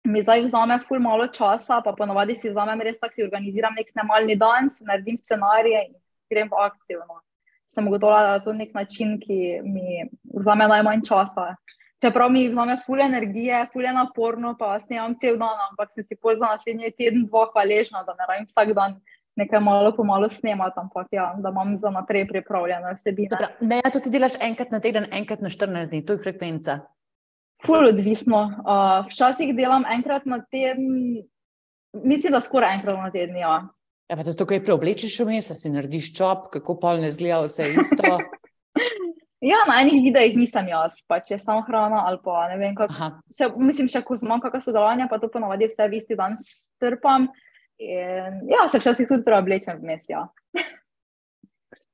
Speaker 2: mi zdaj vzame ful malo časa, pa ponovadi si vzamem res tako, si organiziram nek snemalni dan, si naredim scenarije in grem v akcijo. No. Sem ugotovila, da je to nek način, ki mi vzame najmanj časa. Čeprav mi vzame ful energije, ful je naporno, pa snemam cel dan, ampak sem si pol za naslednji teden, dva hvaležna, da ne rabim vsak dan nekaj malo po malo snemati, ampak ja, da imam za naprej pripravljene vsebine.
Speaker 1: Ne, ja, to ti delaš enkrat na teden, enkrat na 14 dni, to je frekvenca.
Speaker 2: Ful odvisno. Uh, včasih delam enkrat na teden, mislim, da skoraj enkrat na teden. Ja.
Speaker 1: Ja, pa to, kaj preoblečeš v mestu, si narediš čop, kako pol ne zgleda vse isto.
Speaker 2: ja, na enih videih nisem jaz, pač je samo hrana ali pa ne vem. Kak, še, mislim, še ko imam kakšno sodelovanje, pa to ponovadi vse v isti dan strpam. In, ja, se včasih tudi preoblečem v mestu. Ja.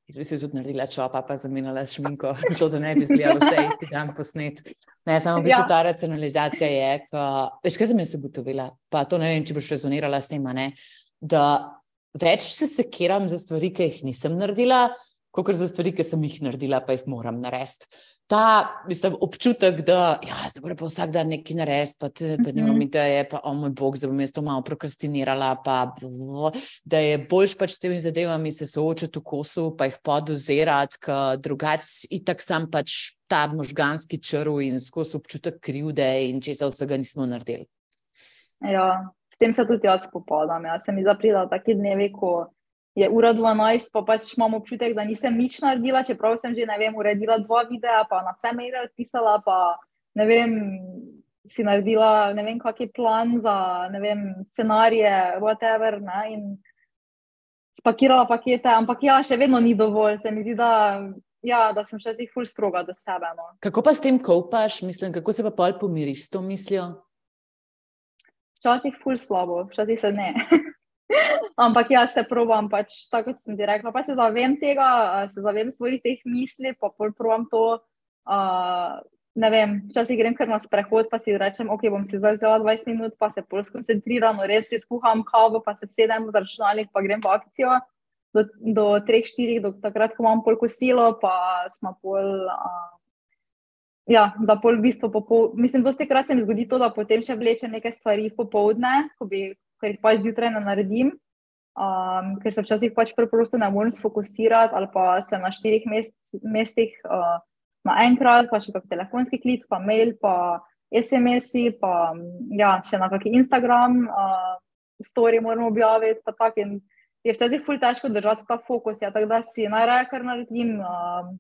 Speaker 1: Jaz bi se tudi naredila čopa, pa zamenjala šminko, to da ne bi zgledala vse isti dan posnet. Ne, samo v bistvu ja. ta racionalizacija je, ko, veš, kaj sem jaz ugotovila, pa to ne vem, če boš rezonirala s tem, ne, da več se sekiram za stvari, ki jih nisem naredila, kot za stvari, ki sem jih naredila, pa jih moram narediti ta mislim, občutek, da ja, se mora pa vsak dan nekaj narediti, pa, pa nimam mm -hmm. ideje, pa o moj bog, da bom jaz to malo prokrastinirala, pa da je boljš pač s temi zadevami se soočati v kosu, pa jih podozirati, ker drugače itak sam pač ta možganski črv in skozi občutek krivde in česa vsega nismo naredili.
Speaker 2: Ja, s tem se tudi jaz spopadam. Ja. Se mi zaprida taki dnevi, ko je ura 12, pa pač imam občutek, da nisem nič naredila, čeprav sem že, ne vem, uredila dva videa, pa na vse maile odpisala, pa ne vem, si naredila, ne vem, kak je plan za, ne vem, scenarije, whatever, ne, in spakirala pakete, ampak ja, še vedno ni dovolj, se mi zdi, da Ja, da sem še zelo ful stroga do sebe. No.
Speaker 1: Kako pa s tem kopaš, mislim, kako se pa pol pomiriš s to mislijo?
Speaker 2: Včasih ful slabo, včasih se ne. Ampak jaz se provam, pač, tako kot sem ti rekla, pa se zavem tega, se zavem svojih teh misli, pa provam to. Uh, ne vem, včasih grem kar na sprehod, pa si rečem, ok, bom si zdaj vzela 20 minut, pa se bolj skoncentriram, res si skuham kavo, pa se sedem v računalnik, pa grem v akcijo do, do 3-4, do takrat, ko imam pol kosilo, pa smo pol. Uh, Ja, za pol v bistvu, popol, mislim, dosti krat se mi zgodi to, da potem še vlečem nekaj stvari popovdne, ko bi ker jih pač zjutraj ne naredim, um, ker se včasih pač preprosto ne morem sfokusirati, ali pa se na štirih mest, mestih uh, naenkrat, pa še kak telefonski klic, pa mail, pa SMS-i, pa ja, še na kakšen Instagram, uh, story moramo objaviti. Je včasih ful težko držati ta fokus, ja, tako da si najraje kar naredim. Uh,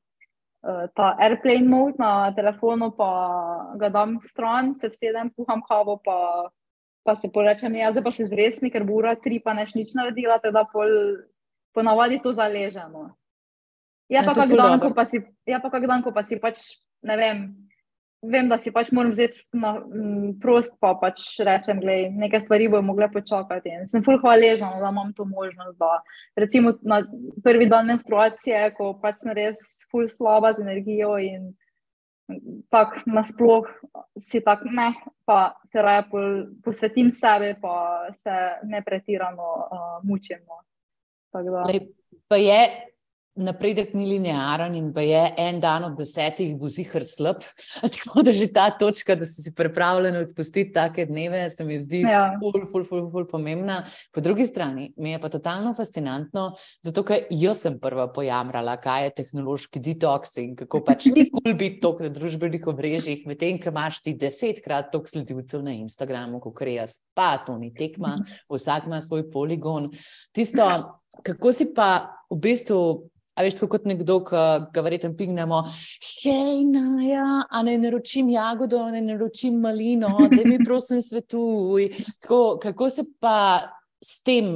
Speaker 2: Ta airplane mode na telefonu, pa ga dam stran, se vsedem, skuham kavo, pa pa se porečem, ja, zdaj pa se zresni, ker bo ura tri, pa neš nič naredila, teda pol, ponavadi to zaležemo. Ja, ja, pa kak dan, ko pa si, ja, pa kak dan, ko pa si pač, ne vem, vem, da si pač moram vzeti na prost, pa pač rečem, glej, nekaj stvari bojo mogle počakati. In sem ful hvaležen, da imam to možnost, da recimo na prvi dan menstruacije, ko pač sem res ful slaba z energijo in tako nasploh si tako ne, pa se raje posvetim sebi, pa se ne pretirano uh, mučim. No.
Speaker 1: Pa je napredek ni linearen in pa je en dan od desetih bo zihar slab. Tako da že ta točka, da si pripravljen odpustiti take dneve, se mi zdi ja. ful, ful, ful, ful pomembna. Po drugi strani mi je pa totalno fascinantno, zato ker jaz sem prva pojamrala, kaj je tehnološki detoks in kako pač ni kul cool biti tok na družbenih omrežjih, medtem, ko imaš ti desetkrat tok sledilcev na Instagramu, kot jaz, pa to ni tekma, vsak ima svoj poligon. Tisto, kako si pa v bistvu A veš, kot nekdo, ki ga verjetno pignemo, hej, no, ja, a ne naročim jagodo, ne naročim malino, da mi prosim svetuj. Tako, kako se pa s tem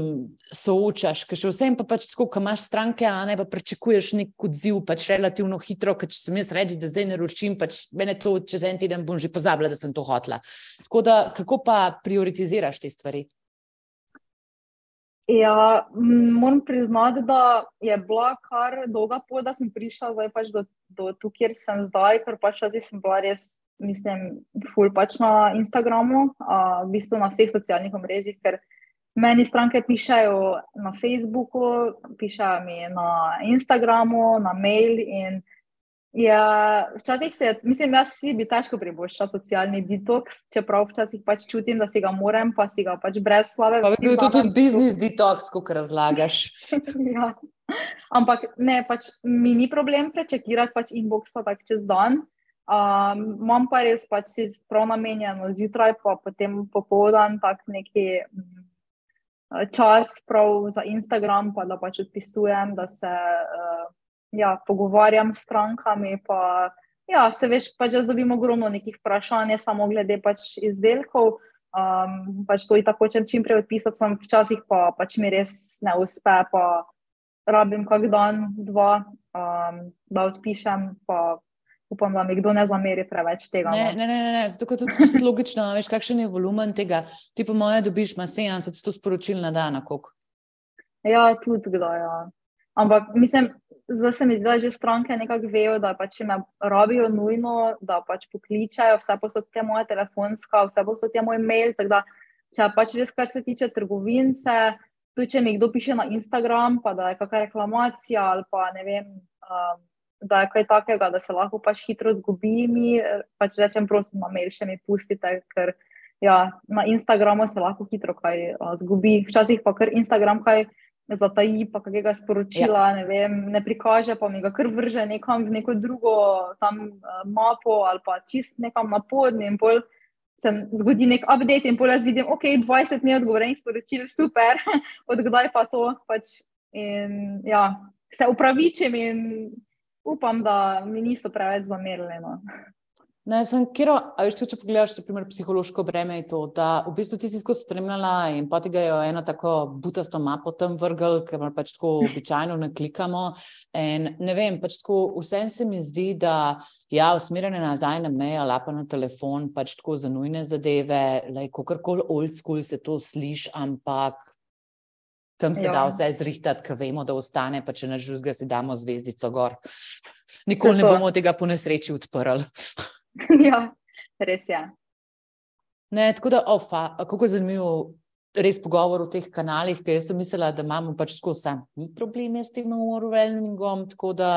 Speaker 1: soočaš, ker še vsem pa pač tako, ko imaš stranke, a ne pa pričakuješ nek odziv, pač relativno hitro, ker če sem jaz reči, da zdaj naročim, pač mene to čez en teden bom že pozabila, da sem to hotla. Tako da, kako pa prioritiziraš te stvari?
Speaker 2: Ja, moram priznati, da je bila kar dolga pot, da sem prišla pač do, do tu, kjer sem zdaj, ker pač zdaj sem bila res, mislim, ful pač na Instagramu, a, v bistvu na vseh socialnih omrežjih, ker meni stranke pišajo na Facebooku, pišajo mi na Instagramu, na mail in Ja, včasih se, mislim, da si bi težko privoščil socialni detoks, čeprav včasih pač čutim, da si ga moram, pa si ga pač brez slave.
Speaker 1: Pa bi bil to tudi biznis detoks, kot razlagaš.
Speaker 2: ja. Ampak ne, pač mi ni problem prečekirati pač inboxa tak čez dan. Um, imam pa res pač si prav namenjeno zjutraj, pa potem popoldan tak neki um, čas prav za Instagram, pa da pač odpisujem, da se. Uh, ja, pogovarjam s strankami. Pa, ja, se veš, pač jaz dobim ogromno nekih vprašanj, samo glede pač izdelkov. Um, pač to je tako, če čim prej odpisati, sem včasih pa pač mi res ne uspe, pa rabim kak dan, dva, um, da odpišem. Upam, da mi kdo ne zameri preveč tega.
Speaker 1: Ne, no. ne, ne, ne. zato je čisto logično. Veš, kakšen je volumen tega? Ti po mojem dobiš 70 sporočil na dan, kako?
Speaker 2: Ja, tudi kdo. Ja. Ampak mislim, zdaj se mi zdi, da že stranke nekako vejo, da pač me rabijo nujno, da pač pokličajo, vse posod je moja telefonska, vse posod je moj mail. Da, če pač res, kar se tiče trgovince, tudi če mi kdo piše na Instagram, pa da je kakšna reklamacija ali pa ne vem. Um, Da je kaj takega, da se lahko pač hitro zgubi, mi pač rečem, prosim, na mail še mi pustite, ker ja, na Instagramu se lahko hitro kaj uh, zgubi. Včasih pa kar Instagram kaj zataji, pa kakega sporočila, ja. ne, vem, ne prikaže, pa mi ga kar vrže nekam v neko drugo tam uh, mapo ali pa čist nekam na podni in pol. Se zgodi nek update, in pol jaz vidim, ok, 20 dni odgovorjenih sporočil, super, odkdaj pa to. Pač in, ja, se upravičim in upam, da mi niso preveč zamerili. No.
Speaker 1: Ne, sem kjer, a veš, če pogledaš, naprimer, psihološko breme je to, da v bistvu ti si skozi spremljala in poti ga je eno tako butasto mapo tam vrgel, ker pač tako običajno ne klikamo. In ne vem, pač tako vsem se mi zdi, da ja, usmerjene nazaj na mejo, lapa na telefon, pač tako za nujne zadeve, like, kakorkoli old school se to sliši, ampak tam se ja. da vse zrihtati, ker vemo, da ostane, pa če naš žuzga si damo zvezdico gor. Nikoli ne bomo tega po nesreči odprli.
Speaker 2: ja, res je.
Speaker 1: Ne, tako da, ofa, kako je zanimivo, res pogovor o teh kanalih, ker sem mislila, da imamo pač skozi sam, ni probleme s tem overwhelmingom. Tako da,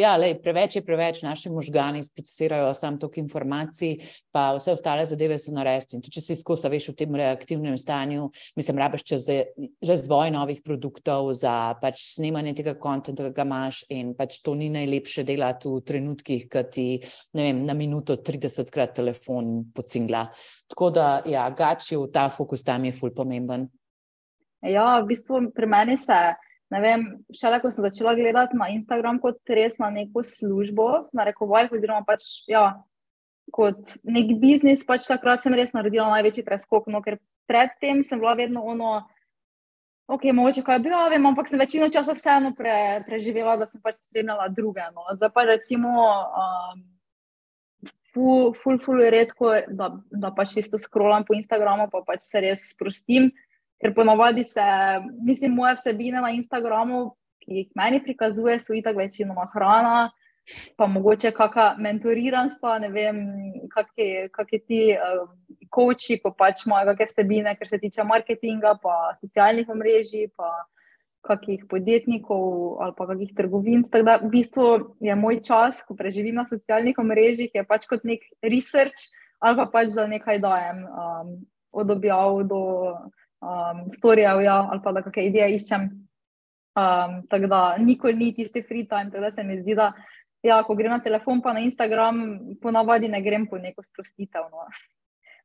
Speaker 1: ja, lej, preveč je preveč, naši možgani procesirajo samo toliko informacij, pa vse ostale zadeve so naresti. In tudi, če si skozi, veš, v tem reaktivnem stanju, mislim, rabiš čez razvoj novih produktov, za pač snemanje tega konta, ki ga imaš, in pač to ni najlepše delati v trenutkih, ki ti, ne vem, na minuto 30 krat telefon pocingla. Tako da, ja, gači v ta fokus tam je ful pomemben.
Speaker 2: Ja, v bistvu pri meni se, vem, šele ko sem začela gledati na Instagram kot res na neko službo, na rekovaj, oziroma pač, ja, kot nek biznis, pač takrat sem res naredila največji preskok, no, ker predtem sem bila vedno ono, ok, mogoče kaj objavim, ampak sem večino časa vseeno pre, preživela, da sem pač spremljala druge, no. Zdaj pa recimo, um, ful, ful, ful redko, da, da pač isto scrollam po Instagramu, pa pač se res sprostim. Ker ponovadi se, mislim, moje vsebine na Instagramu, ki jih meni prikazuje, so itak večinoma hrana, pa mogoče kakšna mentoriranstva, ne vem, kakšni ti koči, uh, ko pač imajo kakšne vsebine, kar se tiče marketinga, pa socialnih omrežij, pa kakih podjetnikov ali pa kakih trgovin. Tako da v bistvu je moj čas, ko preživim na socialnih omrežjih, je pač kot nek research ali pa pač za nekaj dajem, um, od objav do um, storijev ja, ali pa da kakšne ideje iščem. Um, tako da nikoli ni tisti free time, tako da se mi zdi, da ja, ko grem na telefon pa na Instagram, ponavadi ne grem po neko sprostitev. No.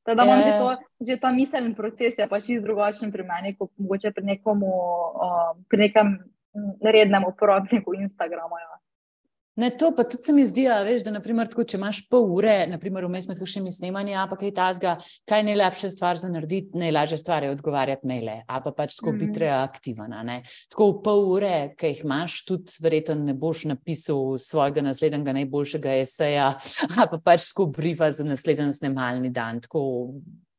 Speaker 2: Da imam že, to, že ta miselni proces, je pač čisto drugačen pri meni, kot mogoče pri, nekomu, uh, pri nekem rednem uporabniku Instagrama. Ja.
Speaker 1: Ne, to pa tudi se mi zdi, veš, da naprimer, tako, če imaš pol ure, naprimer, vmes med kakšnimi snemanji, a pa kaj tasga, kaj je najlepša stvar za narediti, najlažja stvar je odgovarjati maile, a pa pač tako mm -hmm. biti reaktiven. Tako v pol ure, ki jih imaš, tudi verjetno ne boš napisal svojega naslednjega najboljšega eseja, a pa pač tako briva za naslednji snemalni dan. Tako,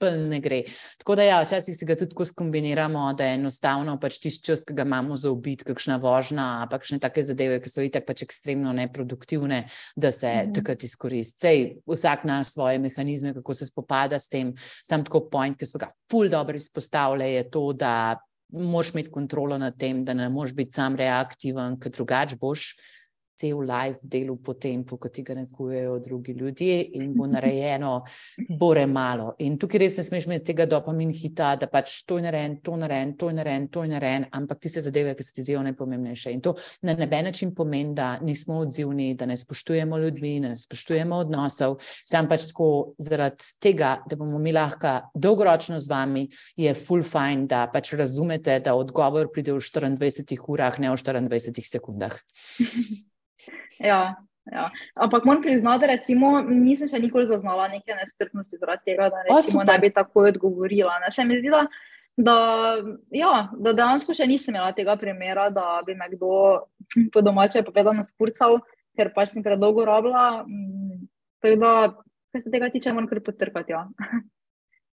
Speaker 1: ne gre. Tako da, ja, včasih si ga tudi tako skombiniramo, da je enostavno pač tisti čas, ki ga imamo za ubiti, kakšna vožnja, pa kakšne take zadeve, ki so itak pač ekstremno neproduktivne, da se mm -hmm. takrat izkoristi. Sej vsak naš svoje mehanizme, kako se spopada s tem. Sam tako point, ki smo ga ful dobro izpostavili, je to, da moraš imeti kontrolo nad tem, da ne moreš biti sam reaktiven, ker drugač boš cel live delu po tempu, kot ga nekujejo drugi ljudje in bo narejeno bore malo. In tukaj res ne smeš imeti tega dopamin hita, da pač to je narejen, to je narejen, to je narejen, to je narejen, ampak tiste zadeve, ki se ti zdijo najpomembnejše. In to na neben način pomeni, da nismo odzivni, da ne spoštujemo ljudmi, da ne spoštujemo odnosov. Sam pač tako zaradi tega, da bomo mi lahko dolgoročno z vami, je full fine, da pač razumete, da odgovor pride v 24 urah, ne v 24 sekundah.
Speaker 2: Ja, ja. Ampak moram priznati, da nisem še nikoli zaznala neke nestrpnosti zaradi tega, da recimo, ne bi tako odgovorila. Ne? Se mi zdi, da, da, ja, da dejansko še nisem imela tega primera, da bi me kdo po domače povedano spurcal, ker pač sem predolgo robila. Mm, tako da, kar se tega tiče, moram kar potrkati. Ja.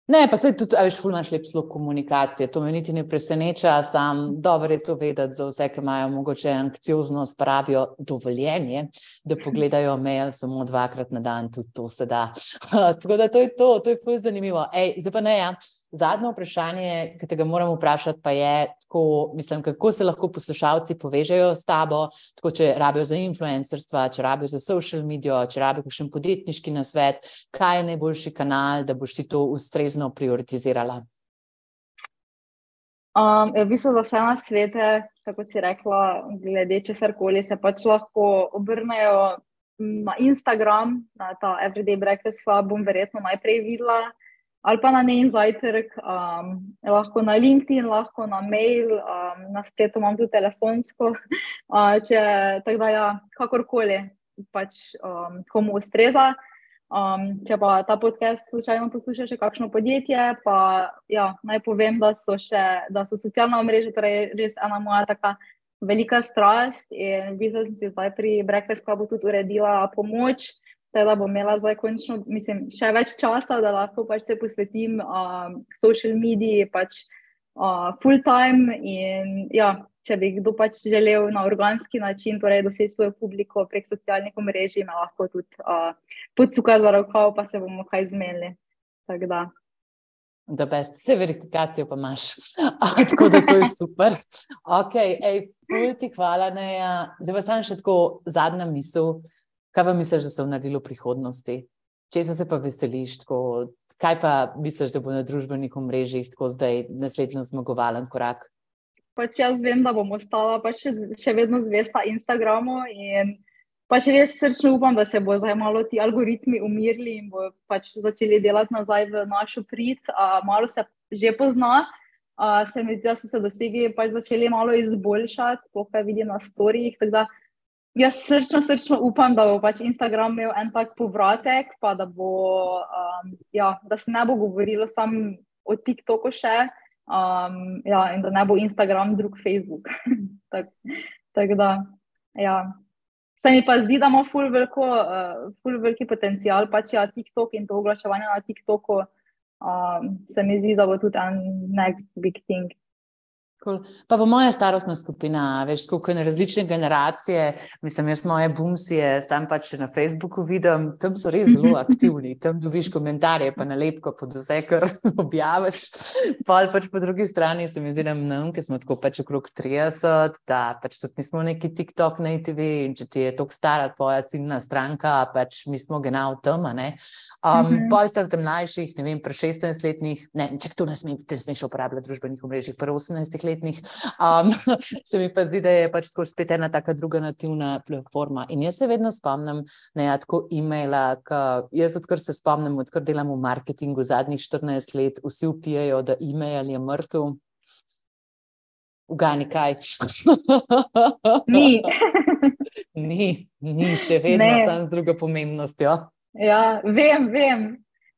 Speaker 1: Ne, pa se tudi, veš, fulnaš lep slog komunikacije. To me niti ne preseneča, sam dobro je to vedeti za vse, ki imajo mogoče anksioznost, pravijo dovoljenje, da pogledajo mail samo dvakrat na dan, tudi to se da. Tako da to je to, to je fulj zanimivo. Ej, zdaj pa ne, ja. Zadnje vprašanje, ki te ga moram vprašati, pa je, tako, mislim, kako se lahko poslušalci povežejo s tabo, tako, če rabijo za influencerstva, če rabijo za social medijo, če rabijo kakšen podjetniški nasvet, kaj je najboljši kanal, da boš ti to ustrezno prioritizirala.
Speaker 2: Um, v bistvu za vse na svete, tako si rekla, glede česar koli, se pač lahko obrnejo na Instagram, na ta Everyday Breakfast Club, bom verjetno najprej videla ali pa na njen zajtrk, um, lahko na LinkedIn, lahko na mail, um, na spletu imam tudi telefonsko. Uh, če tako da, ja, kakorkoli, pač um, komu ustreza. Um, če pa ta podcast slučajno posluša še kakšno podjetje, pa ja, naj povem, da so, še, da so socialna mreža torej res ena moja taka velika strast in v bistvu sem si zdaj pri Breakfast Clubu tudi uredila pomoč da bom imela zdaj končno, mislim, še več časa, da lahko pač se posvetim um, social mediji, pač uh, full time. In ja, če bi kdo pač želel na organski način, torej doseči svojo publiko prek socialnih mrež, me lahko tudi uh, podsuka za roko, pa se bomo kaj zmenili.
Speaker 1: Da, best, vse verifikacijo pa imaš. tako da to je super. Ok, ej, ti hvala, Neja. Zdaj pa sem še tako zadnja misel. Kaj pa misliš, da se bo naredilo v prihodnosti? Če se pa veseliš, tako, kaj pa misliš, da bo na družbenih omrežjih tako zdaj naslednji zmagovalen korak?
Speaker 2: Pač jaz vem, da bom ostala pa še, še vedno zvesta Instagramu in pač res srčno upam, da se bo zdaj malo ti algoritmi umirili in bo pač začeli delati nazaj v našo prid. Uh, malo se že pozna, uh, se mi zdi, da so se dosegli, pač začeli malo izboljšati, sploh kaj vidim na storijih. Jaz srčno, srčno upam, da bo pač Instagram imel en tak povratek, pa da, bo, um, ja, da se ne bo govorilo samo o TikToku še um, ja, in da ne bo Instagram drug Facebook. tak, tak da, ja. Se mi pa zdi, da ima ful, veliko, uh, ful veliki potencial, pač ja, TikTok in to oglaševanje na TikToku. Um, se mi zdi, da bo tudi en next big thing.
Speaker 1: Cool. Pa pa moja starostna skupina, veš, kako je različne generacije, mislim, jaz moje bumsije, sam pač na Facebooku vidim, tam so res zelo aktivni, tam dobiš komentarje, pa nalepko pod vse, kar objaviš. Pol pač po drugi strani se mi zdi, nam, ki smo tako pač okrog 30, da pač tudi nismo neki TikTok na TV in če ti je tako stara tvoja ciljna stranka, pač mi smo genau tam, ne. Um, mm -hmm. Pol tam mlajših, ne vem, pre 16-letnih, ne, čak to ne smeš uporabljati družbenih omrežjih, pre 18 letnih. Um, se mi pa zdi, da je pač tako spet ena taka druga nativna platforma. In jaz se vedno spomnim na ja, tako e-maila, jaz odkar se spomnim, odkar delam v marketingu zadnjih 14 let, vsi upijajo, da e-mail je mrtev. Ugani kaj.
Speaker 2: Ni.
Speaker 1: ni, ni še vedno tam z drugo pomembnostjo.
Speaker 2: Ja, vem, vem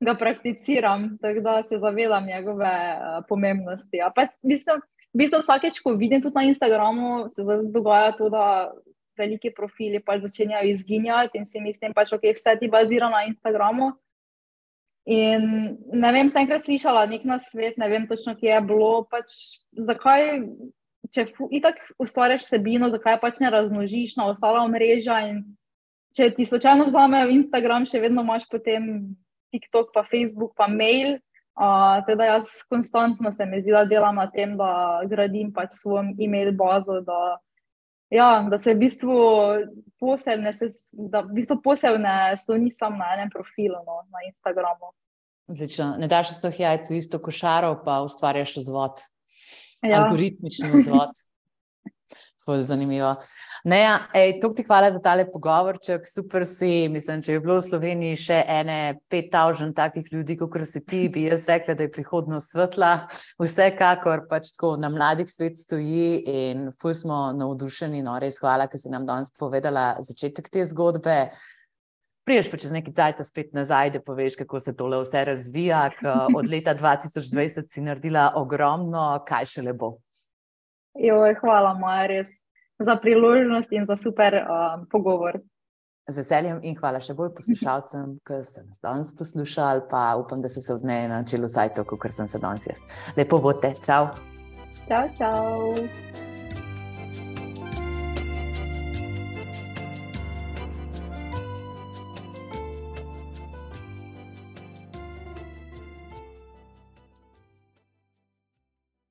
Speaker 2: ga prakticiram, tako da se zavedam njegove uh, pomembnosti. Ja, pa, mislim, v bistvu vsakeč, ko vidim tudi na Instagramu, se dogaja to, da veliki profili pač začenjajo izginjati in si mislim, pač, okay, vse ti bazira na Instagramu. In ne vem, sem enkrat slišala nek na svet, ne vem točno, kje je bilo, pač zakaj, če itak ustvarjaš sebino, zakaj pač ne razmnožiš na ostala omrežja in če ti slučajno vzamejo Instagram, še vedno imaš potem TikTok, pa Facebook, pa mail, Uh, teda jaz konstantno se mi zdi, da delam na tem, da gradim pač svojo e-mail bazo, da ja, da se v bistvu posebne, se, da v bistvu posebne sloni samo na enem profilu, no, na Instagramu.
Speaker 1: Odlično. Ne daš vseh jajc v isto košaro, pa ustvarjaš vzvod. Ja. Algoritmični vzvod. Ful, zanimivo. Neja, ej, tok ti hvala za tale pogovorček, super si. Mislim, če je bilo v Sloveniji še ene pet tavžen takih ljudi, kot si ti, bi jaz rekla, da je prihodnost svetla. Vsekakor pač tako na mladih svet stoji in ful smo navdušeni. No, res hvala, ker si nam danes povedala začetek te zgodbe. Priješ pa čez neki cajt spet nazaj, da poveš, kako se tole vse razvija. Od leta 2020 si naredila ogromno, kaj še le bo.
Speaker 2: Joj, hvala, Maja, res za priložnost in za super um, pogovor.
Speaker 1: Z veseljem in hvala še bolj poslušalcem, ki so nas danes poslušali, pa upam, da ste se od dneva naučili vsaj to, kar sem se danes jaz. Lepo bote, čau.
Speaker 2: Čau, čau.